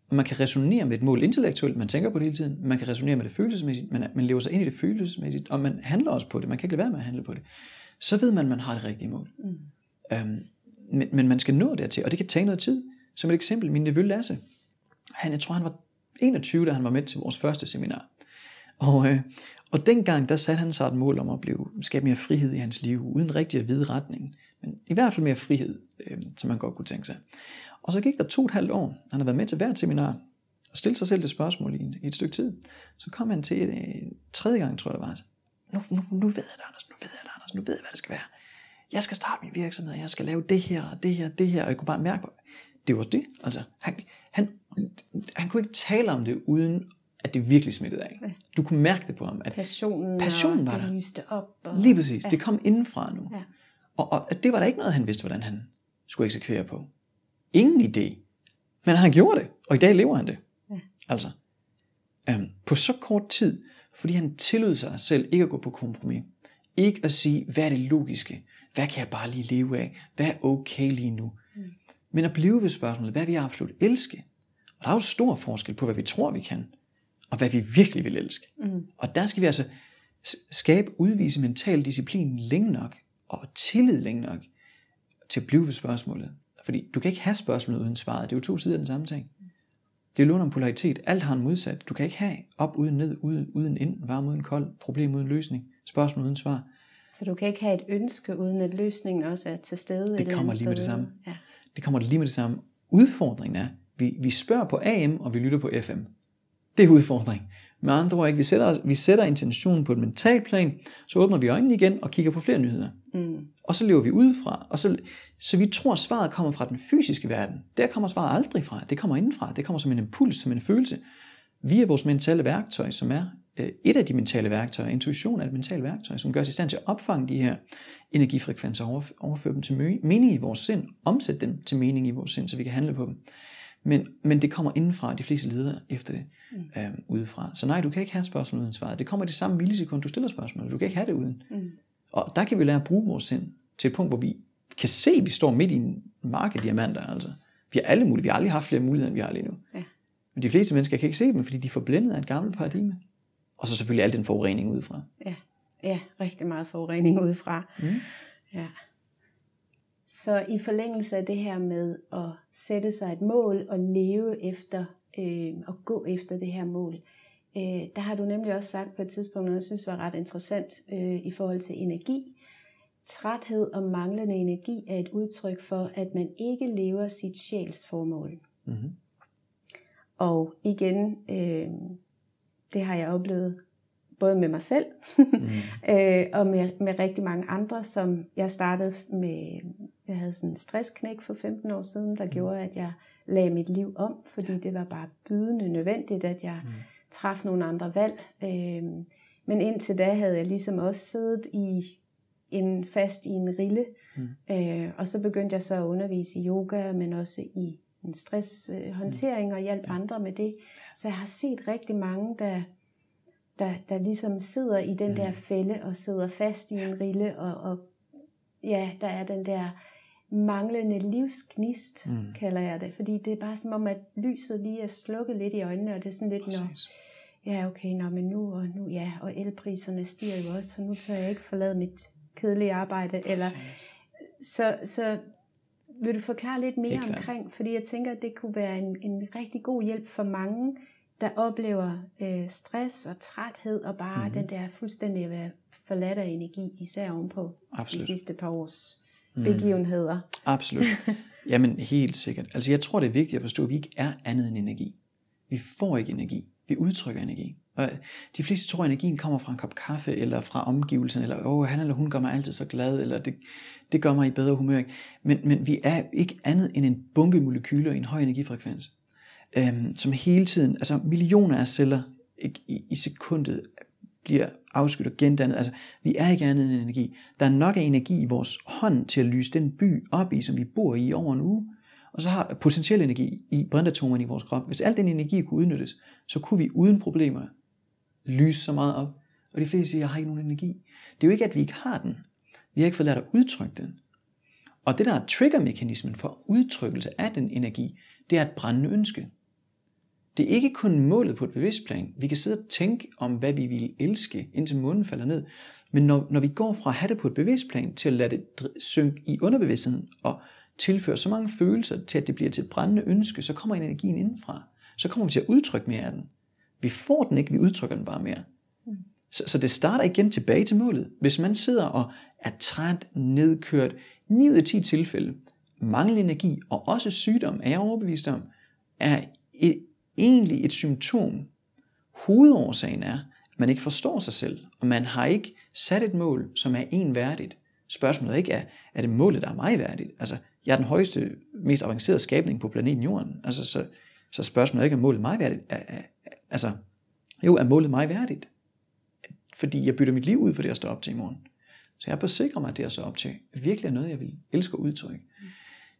Og man kan resonere med et mål intellektuelt, man tænker på det hele tiden. Man kan resonere med det følelsesmæssigt, man, man lever sig ind i det følelsesmæssigt, og man handler også på det. Man kan ikke lade være med at handle på det. Så ved man, at man har det rigtige mål. Mm. Øhm, men, men man skal nå dertil, og det kan tage noget tid. Som et eksempel, min nevø Lasse, han, jeg tror han var 21, da han var med til vores første seminar. Og, øh, og dengang, der satte han sig et mål om at blive, skabe mere frihed i hans liv, uden rigtig at vide retning. Men i hvert fald mere frihed, øh, som man godt kunne tænke sig. Og så gik der to og et halvt år. Han har været med til hvert seminar, og stillet sig selv det spørgsmål i, i et stykke tid. Så kom han til et, et øh, tredje gang, tror jeg det var. Nu, nu, nu ved jeg det, Anders. Nu ved jeg det, Anders. Nu ved jeg, hvad det skal være. Jeg skal starte min virksomhed. Jeg skal lave det her, og det her, det her. Og jeg kunne bare mærke, det var det. Altså, han, han, han kunne ikke tale om det, uden at det virkelig smittede af. Ja. Du kunne mærke det på ham. At passionen, passionen var der. lyste op. Og... Lige præcis. Ja. Det kom indenfra nu. Ja. Og, og det var der ikke noget, han vidste, hvordan han skulle eksekvere på. Ingen idé. Men han gjorde det, og i dag lever han det. Ja. Altså. Øhm, på så kort tid, fordi han tillod sig selv ikke at gå på kompromis. Ikke at sige, hvad er det logiske? Hvad kan jeg bare lige leve af? Hvad er okay lige nu? Mm. Men at blive ved spørgsmålet, hvad jeg absolut elske? Og der er jo stor forskel på, hvad vi tror, vi kan, og hvad vi virkelig vil elske. Mm. Og der skal vi altså skabe, udvise mental disciplin længe nok, og tillid længe nok, til at blive ved spørgsmålet. Fordi du kan ikke have spørgsmålet uden svaret. Det er jo to sider af den samme ting. Det er jo om polaritet. Alt har en modsat. Du kan ikke have op uden ned, uden, uden ind, varm uden kold, problem uden løsning, spørgsmål uden svar. Så du kan ikke have et ønske, uden at løsningen også er til stede? Det kommer lige med det samme. Ja. Det kommer lige med det samme. Udfordringen er, vi, vi spørger på AM, og vi lytter på FM. Det er udfordringen. Med andre ord, ikke? Vi, sætter, vi sætter intentionen på et mentalt plan, så åbner vi øjnene igen og kigger på flere nyheder. Mm. Og så lever vi udefra. Og så, så vi tror, at svaret kommer fra den fysiske verden. Der kommer svaret aldrig fra. Det kommer indenfra. Det kommer som en impuls, som en følelse. Vi er vores mentale værktøj, som er øh, et af de mentale værktøjer. Intuition er et mentalt værktøj, som gør os i stand til at opfange de her energifrekvenser og overføre dem til mening i vores sind, omsætte dem til mening i vores sind, så vi kan handle på dem. Men, men det kommer indenfra, de fleste leder efter det mm. øh, udefra. Så nej, du kan ikke have spørgsmål uden svaret. Det kommer i det samme millisekund, du stiller spørgsmål. Du kan ikke have det uden. Mm. Og der kan vi lære at bruge vores sind til et punkt, hvor vi kan se, at vi står midt i en marked diamanter. Altså. Vi har alle muligheder. Vi har aldrig haft flere muligheder, end vi har lige nu. Ja. Men de fleste mennesker kan ikke se dem, fordi de er forblændet af et gammelt paradigme. Og så selvfølgelig al den forurening udefra. Ja, ja rigtig meget forurening udefra. Mm. Ja. Så i forlængelse af det her med at sætte sig et mål og leve efter øh, og gå efter det her mål, øh, der har du nemlig også sagt på et tidspunkt noget, jeg synes var ret interessant øh, i forhold til energi. Træthed og manglende energi er et udtryk for, at man ikke lever sit sjælsformål. Mm-hmm. Og igen, øh, det har jeg oplevet både med mig selv mm. øh, og med, med rigtig mange andre, som jeg startede med, jeg havde sådan en stressknæk for 15 år siden, der mm. gjorde, at jeg lagde mit liv om, fordi det var bare bydende nødvendigt, at jeg mm. træffe nogle andre valg. Øh, men indtil da havde jeg ligesom også siddet i en fast i en rille, mm. øh, og så begyndte jeg så at undervise i yoga, men også i stresshåndtering og hjælpe andre med det. Så jeg har set rigtig mange, der, der, der ligesom sidder i den der fælde og sidder fast i en rille, og, og ja, der er den der manglende livsgnist, mm. kalder jeg det. Fordi det er bare som om, at lyset lige er slukket lidt i øjnene, og det er sådan lidt, når, ja okay, nå, men nu og nu, ja, og elpriserne stiger jo også, så nu tør jeg ikke forlade mit kedelige arbejde, eller så, så vil du forklare lidt mere omkring, fordi jeg tænker, at det kunne være en, en rigtig god hjælp for mange, der oplever øh, stress og træthed, og bare mm-hmm. den der fuldstændig at være forladt af energi, især ovenpå Absolut. de sidste par års mm. begivenheder. Absolut. Jamen helt sikkert. Altså jeg tror, det er vigtigt at forstå, at vi ikke er andet end energi. Vi får ikke energi. Vi udtrykker energi. Og de fleste tror, at energien kommer fra en kop kaffe, eller fra omgivelsen, eller åh, han eller hun gør mig altid så glad, eller det, det gør mig i bedre humør. Men, men vi er ikke andet end en bunke molekyler i en høj energifrekvens, øhm, som hele tiden, altså millioner af celler ikke, i, i sekundet bliver afskudt og gendannet. Altså, vi er ikke andet end energi. Der er nok af energi i vores hånd til at lyse den by op i, som vi bor i over en uge. Og så har potentiel energi i brintatomerne i vores krop. Hvis al den energi kunne udnyttes, så kunne vi uden problemer lyse så meget op. Og de fleste siger, jeg har ikke nogen energi. Det er jo ikke, at vi ikke har den. Vi har ikke fået lært at udtrykke den. Og det der er triggermekanismen for udtrykkelse af den energi, det er et brændende ønske. Det er ikke kun målet på et bevidst plan. Vi kan sidde og tænke om, hvad vi vil elske, indtil månen falder ned. Men når, når vi går fra at have det på et bevidst plan, til at lade det synke i underbevidstheden, og tilføre så mange følelser til, at det bliver til et brændende ønske, så kommer energien indenfra. Så kommer vi til at udtrykke mere af den. Vi får den ikke, vi udtrykker den bare mere. Så, så det starter igen tilbage til målet. Hvis man sidder og er træt, nedkørt, 9 ud af 10 tilfælde, mangel energi og også sygdom, er jeg overbevist om, er et, egentlig et symptom. Hovedårsagen er, at man ikke forstår sig selv, og man har ikke sat et mål, som er en værdigt. Spørgsmålet er ikke, er, er det målet, der er mig værdigt? Altså, jeg er den højeste, mest avancerede skabning på planeten Jorden. Altså, så, så spørgsmålet er ikke, er målet mig værdigt? Er, er, altså, jo, er målet mig værdigt? Fordi jeg bytter mit liv ud for det, jeg står op til i morgen. Så jeg sikre mig, at det, jeg står op til, virkelig er noget, jeg vil elske at udtrykke.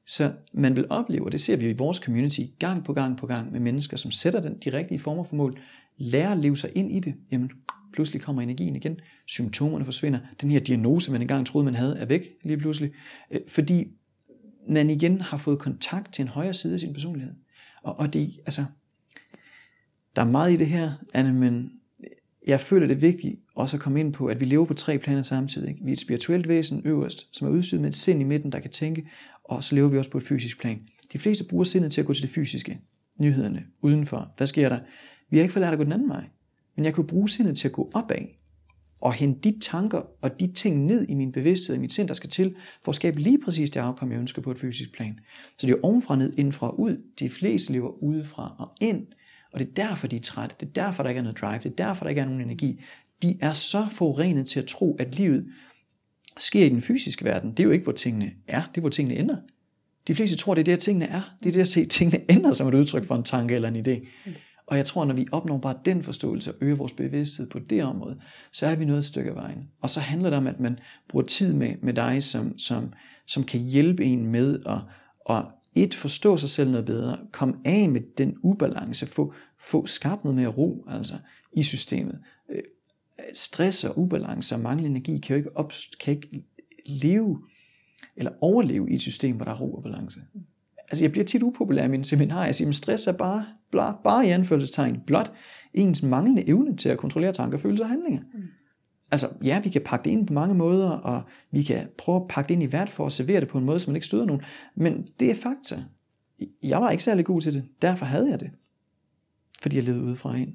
Så man vil opleve, og det ser vi jo i vores community, gang på gang på gang med mennesker, som sætter den, de rigtige former for mål, lærer at leve sig ind i det, jamen pludselig kommer energien igen, symptomerne forsvinder, den her diagnose, man engang troede, man havde, er væk lige pludselig, øh, fordi man igen har fået kontakt til en højere side af sin personlighed. Og, og det, altså, der er meget i det her, Anne, men jeg føler det er vigtigt også at komme ind på, at vi lever på tre planer samtidig. Ikke? Vi er et spirituelt væsen øverst, som er udstyret med et sind i midten, der kan tænke, og så lever vi også på et fysisk plan. De fleste bruger sindet til at gå til det fysiske, nyhederne, udenfor. Hvad sker der? Vi har ikke fået lært at gå den anden vej. Men jeg kunne bruge sindet til at gå opad, og hente de tanker og de ting ned i min bevidsthed, i mit sind, der skal til, for at skabe lige præcis det afkom, jeg ønsker på et fysisk plan. Så det er ovenfra ned, indfra og ud. De fleste lever udefra og ind, og det er derfor, de er trætte. Det er derfor, der ikke er noget drive. Det er derfor, der ikke er nogen energi. De er så forurenet til at tro, at livet sker i den fysiske verden. Det er jo ikke, hvor tingene er. Det er, hvor tingene ender. De fleste tror, det er det, tingene er. Det er det at se, tingene ender som et udtryk for en tanke eller en idé. Og jeg tror, når vi opnår bare den forståelse og øger vores bevidsthed på det område, så er vi nået et stykke af vejen. Og så handler det om, at man bruger tid med, med dig, som, som, som kan hjælpe en med at, at et, forstå sig selv noget bedre, komme af med den ubalance, få, få skabt noget mere ro altså, i systemet. Øh, Stress og ubalance og manglende energi kan jo ikke, op, kan ikke leve eller overleve i et system, hvor der er ro og balance. Altså jeg bliver tit upopulær i mine seminarer. Jeg siger, at stress er bare, bare, bare i anførselstegn blot ens manglende evne til at kontrollere tanker, følelser og handlinger. Mm. Altså, ja, vi kan pakke det ind på mange måder, og vi kan prøve at pakke det ind i hvert for at servere det på en måde, som man ikke støder nogen. Men det er fakta. Jeg var ikke særlig god til det. Derfor havde jeg det. Fordi jeg levede udefra ind.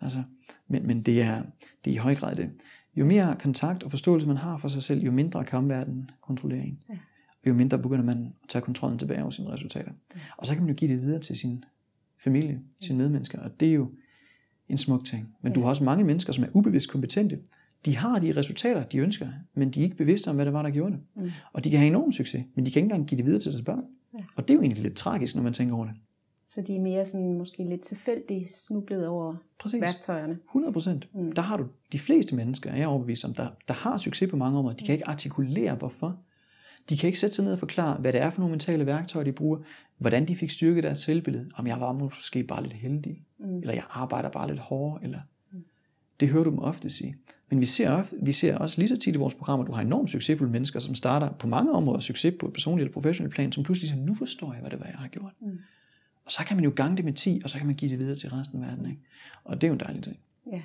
Altså, men, men det, er, det er i høj grad det. Jo mere kontakt og forståelse man har for sig selv, jo mindre kan omverdenen kontrollere en. Ja. Og jo mindre begynder man at tage kontrollen tilbage over sine resultater. Ja. Og så kan man jo give det videre til sin familie, sine medmennesker. Og det er jo en smuk ting. Men ja. du har også mange mennesker, som er ubevidst kompetente, de har de resultater, de ønsker, men de er ikke bevidste om, hvad det var, der gjorde det. Mm. Og de kan have enorm succes, men de kan ikke engang give det videre til deres børn. Ja. Og det er jo egentlig lidt tragisk, når man tænker over det. Så de er mere sådan måske lidt tilfældigt snublet over Præcis. værktøjerne. 100 procent. Mm. Der har du de fleste mennesker, er jeg overbevist om, der, der har succes på mange områder. De kan ikke artikulere, hvorfor. De kan ikke sætte sig ned og forklare, hvad det er for nogle mentale værktøjer, de bruger, hvordan de fik styrket deres selvbillede, om jeg var måske bare lidt heldig, mm. eller jeg arbejder bare lidt hårdere, eller mm. det hører du dem ofte sige. Men vi ser, vi ser også lige så tit i vores programmer, at du har enormt succesfulde mennesker, som starter på mange områder succes på et personligt eller professionelt plan, som pludselig siger, nu forstår jeg, hvad det var, jeg har gjort. Mm. Og så kan man jo gange det med 10, og så kan man give det videre til resten af verden. Ikke? Og det er jo en dejlig ting. Ja.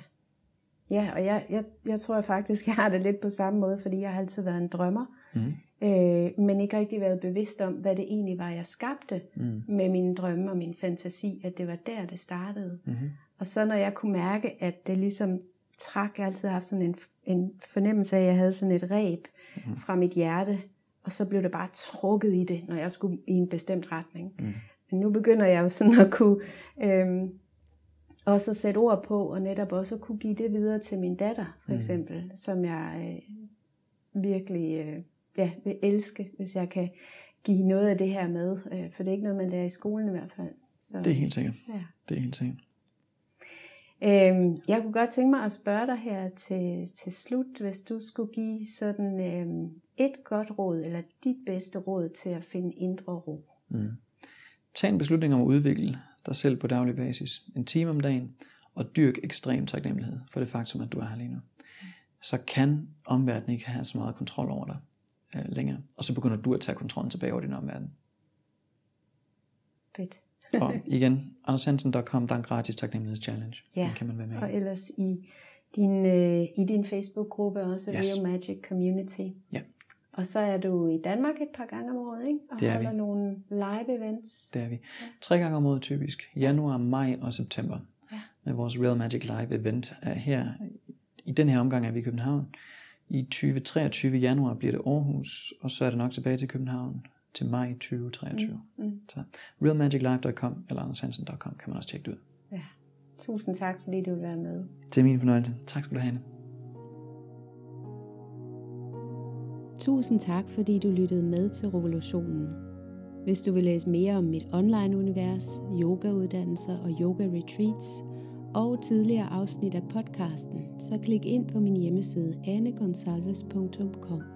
Ja, og jeg, jeg, jeg tror jeg faktisk, jeg har det lidt på samme måde, fordi jeg har altid været en drømmer, mm. øh, men ikke rigtig været bevidst om, hvad det egentlig var, jeg skabte mm. med mine drømme og min fantasi, at det var der, det startede. Mm. Og så når jeg kunne mærke, at det ligesom trak, jeg altid haft sådan en, en fornemmelse af, at jeg havde sådan et reb mm. fra mit hjerte, og så blev det bare trukket i det, når jeg skulle i en bestemt retning. Mm. Nu begynder jeg jo sådan at kunne øh, også at sætte ord på, og netop også at kunne give det videre til min datter, for mm. eksempel, som jeg øh, virkelig øh, ja, vil elske, hvis jeg kan give noget af det her med. Øh, for det er ikke noget, man lærer i skolen i hvert fald. Så, det er helt sikkert. Ja. Det er helt sikkert. Øhm, jeg kunne godt tænke mig at spørge dig her til, til slut, hvis du skulle give sådan øhm, et godt råd, eller dit bedste råd til at finde indre ro. Mm. Tag en beslutning om at udvikle dig selv på daglig basis, en time om dagen, og dyrk ekstrem taknemmelighed for det faktum, at du er her lige nu. Så kan omverdenen ikke have så meget kontrol over dig øh, længere, og så begynder du at tage kontrollen tilbage over din omverden. Fedt. og igen, andershansen.com, der er en gratis taknemmelighedschallenge. Ja, Den kan man være med og ellers i din, øh, i din Facebook-gruppe også, yes. Real Magic Community. Ja. Og så er du i Danmark et par gange om året, ikke? Og det er holder vi. nogle live events. Det er vi. Tre gange om året typisk. Januar, maj og september. Ja. Med vores Real Magic Live event er her. I den her omgang er vi i København. I 2023 januar bliver det Aarhus, og så er det nok tilbage til København til maj 2023. Mm. Mm. Så realmagiclive.com eller andershansen.com kan man også tjekke det ud. Ja. Tusind tak, fordi du vil være med. Det er min fornøjelse. Tak skal du have, Tusind tak, fordi du lyttede med til Revolutionen. Hvis du vil læse mere om mit online-univers, yogauddannelser og yoga-retreats, og tidligere afsnit af podcasten, så klik ind på min hjemmeside anegonsalves.com.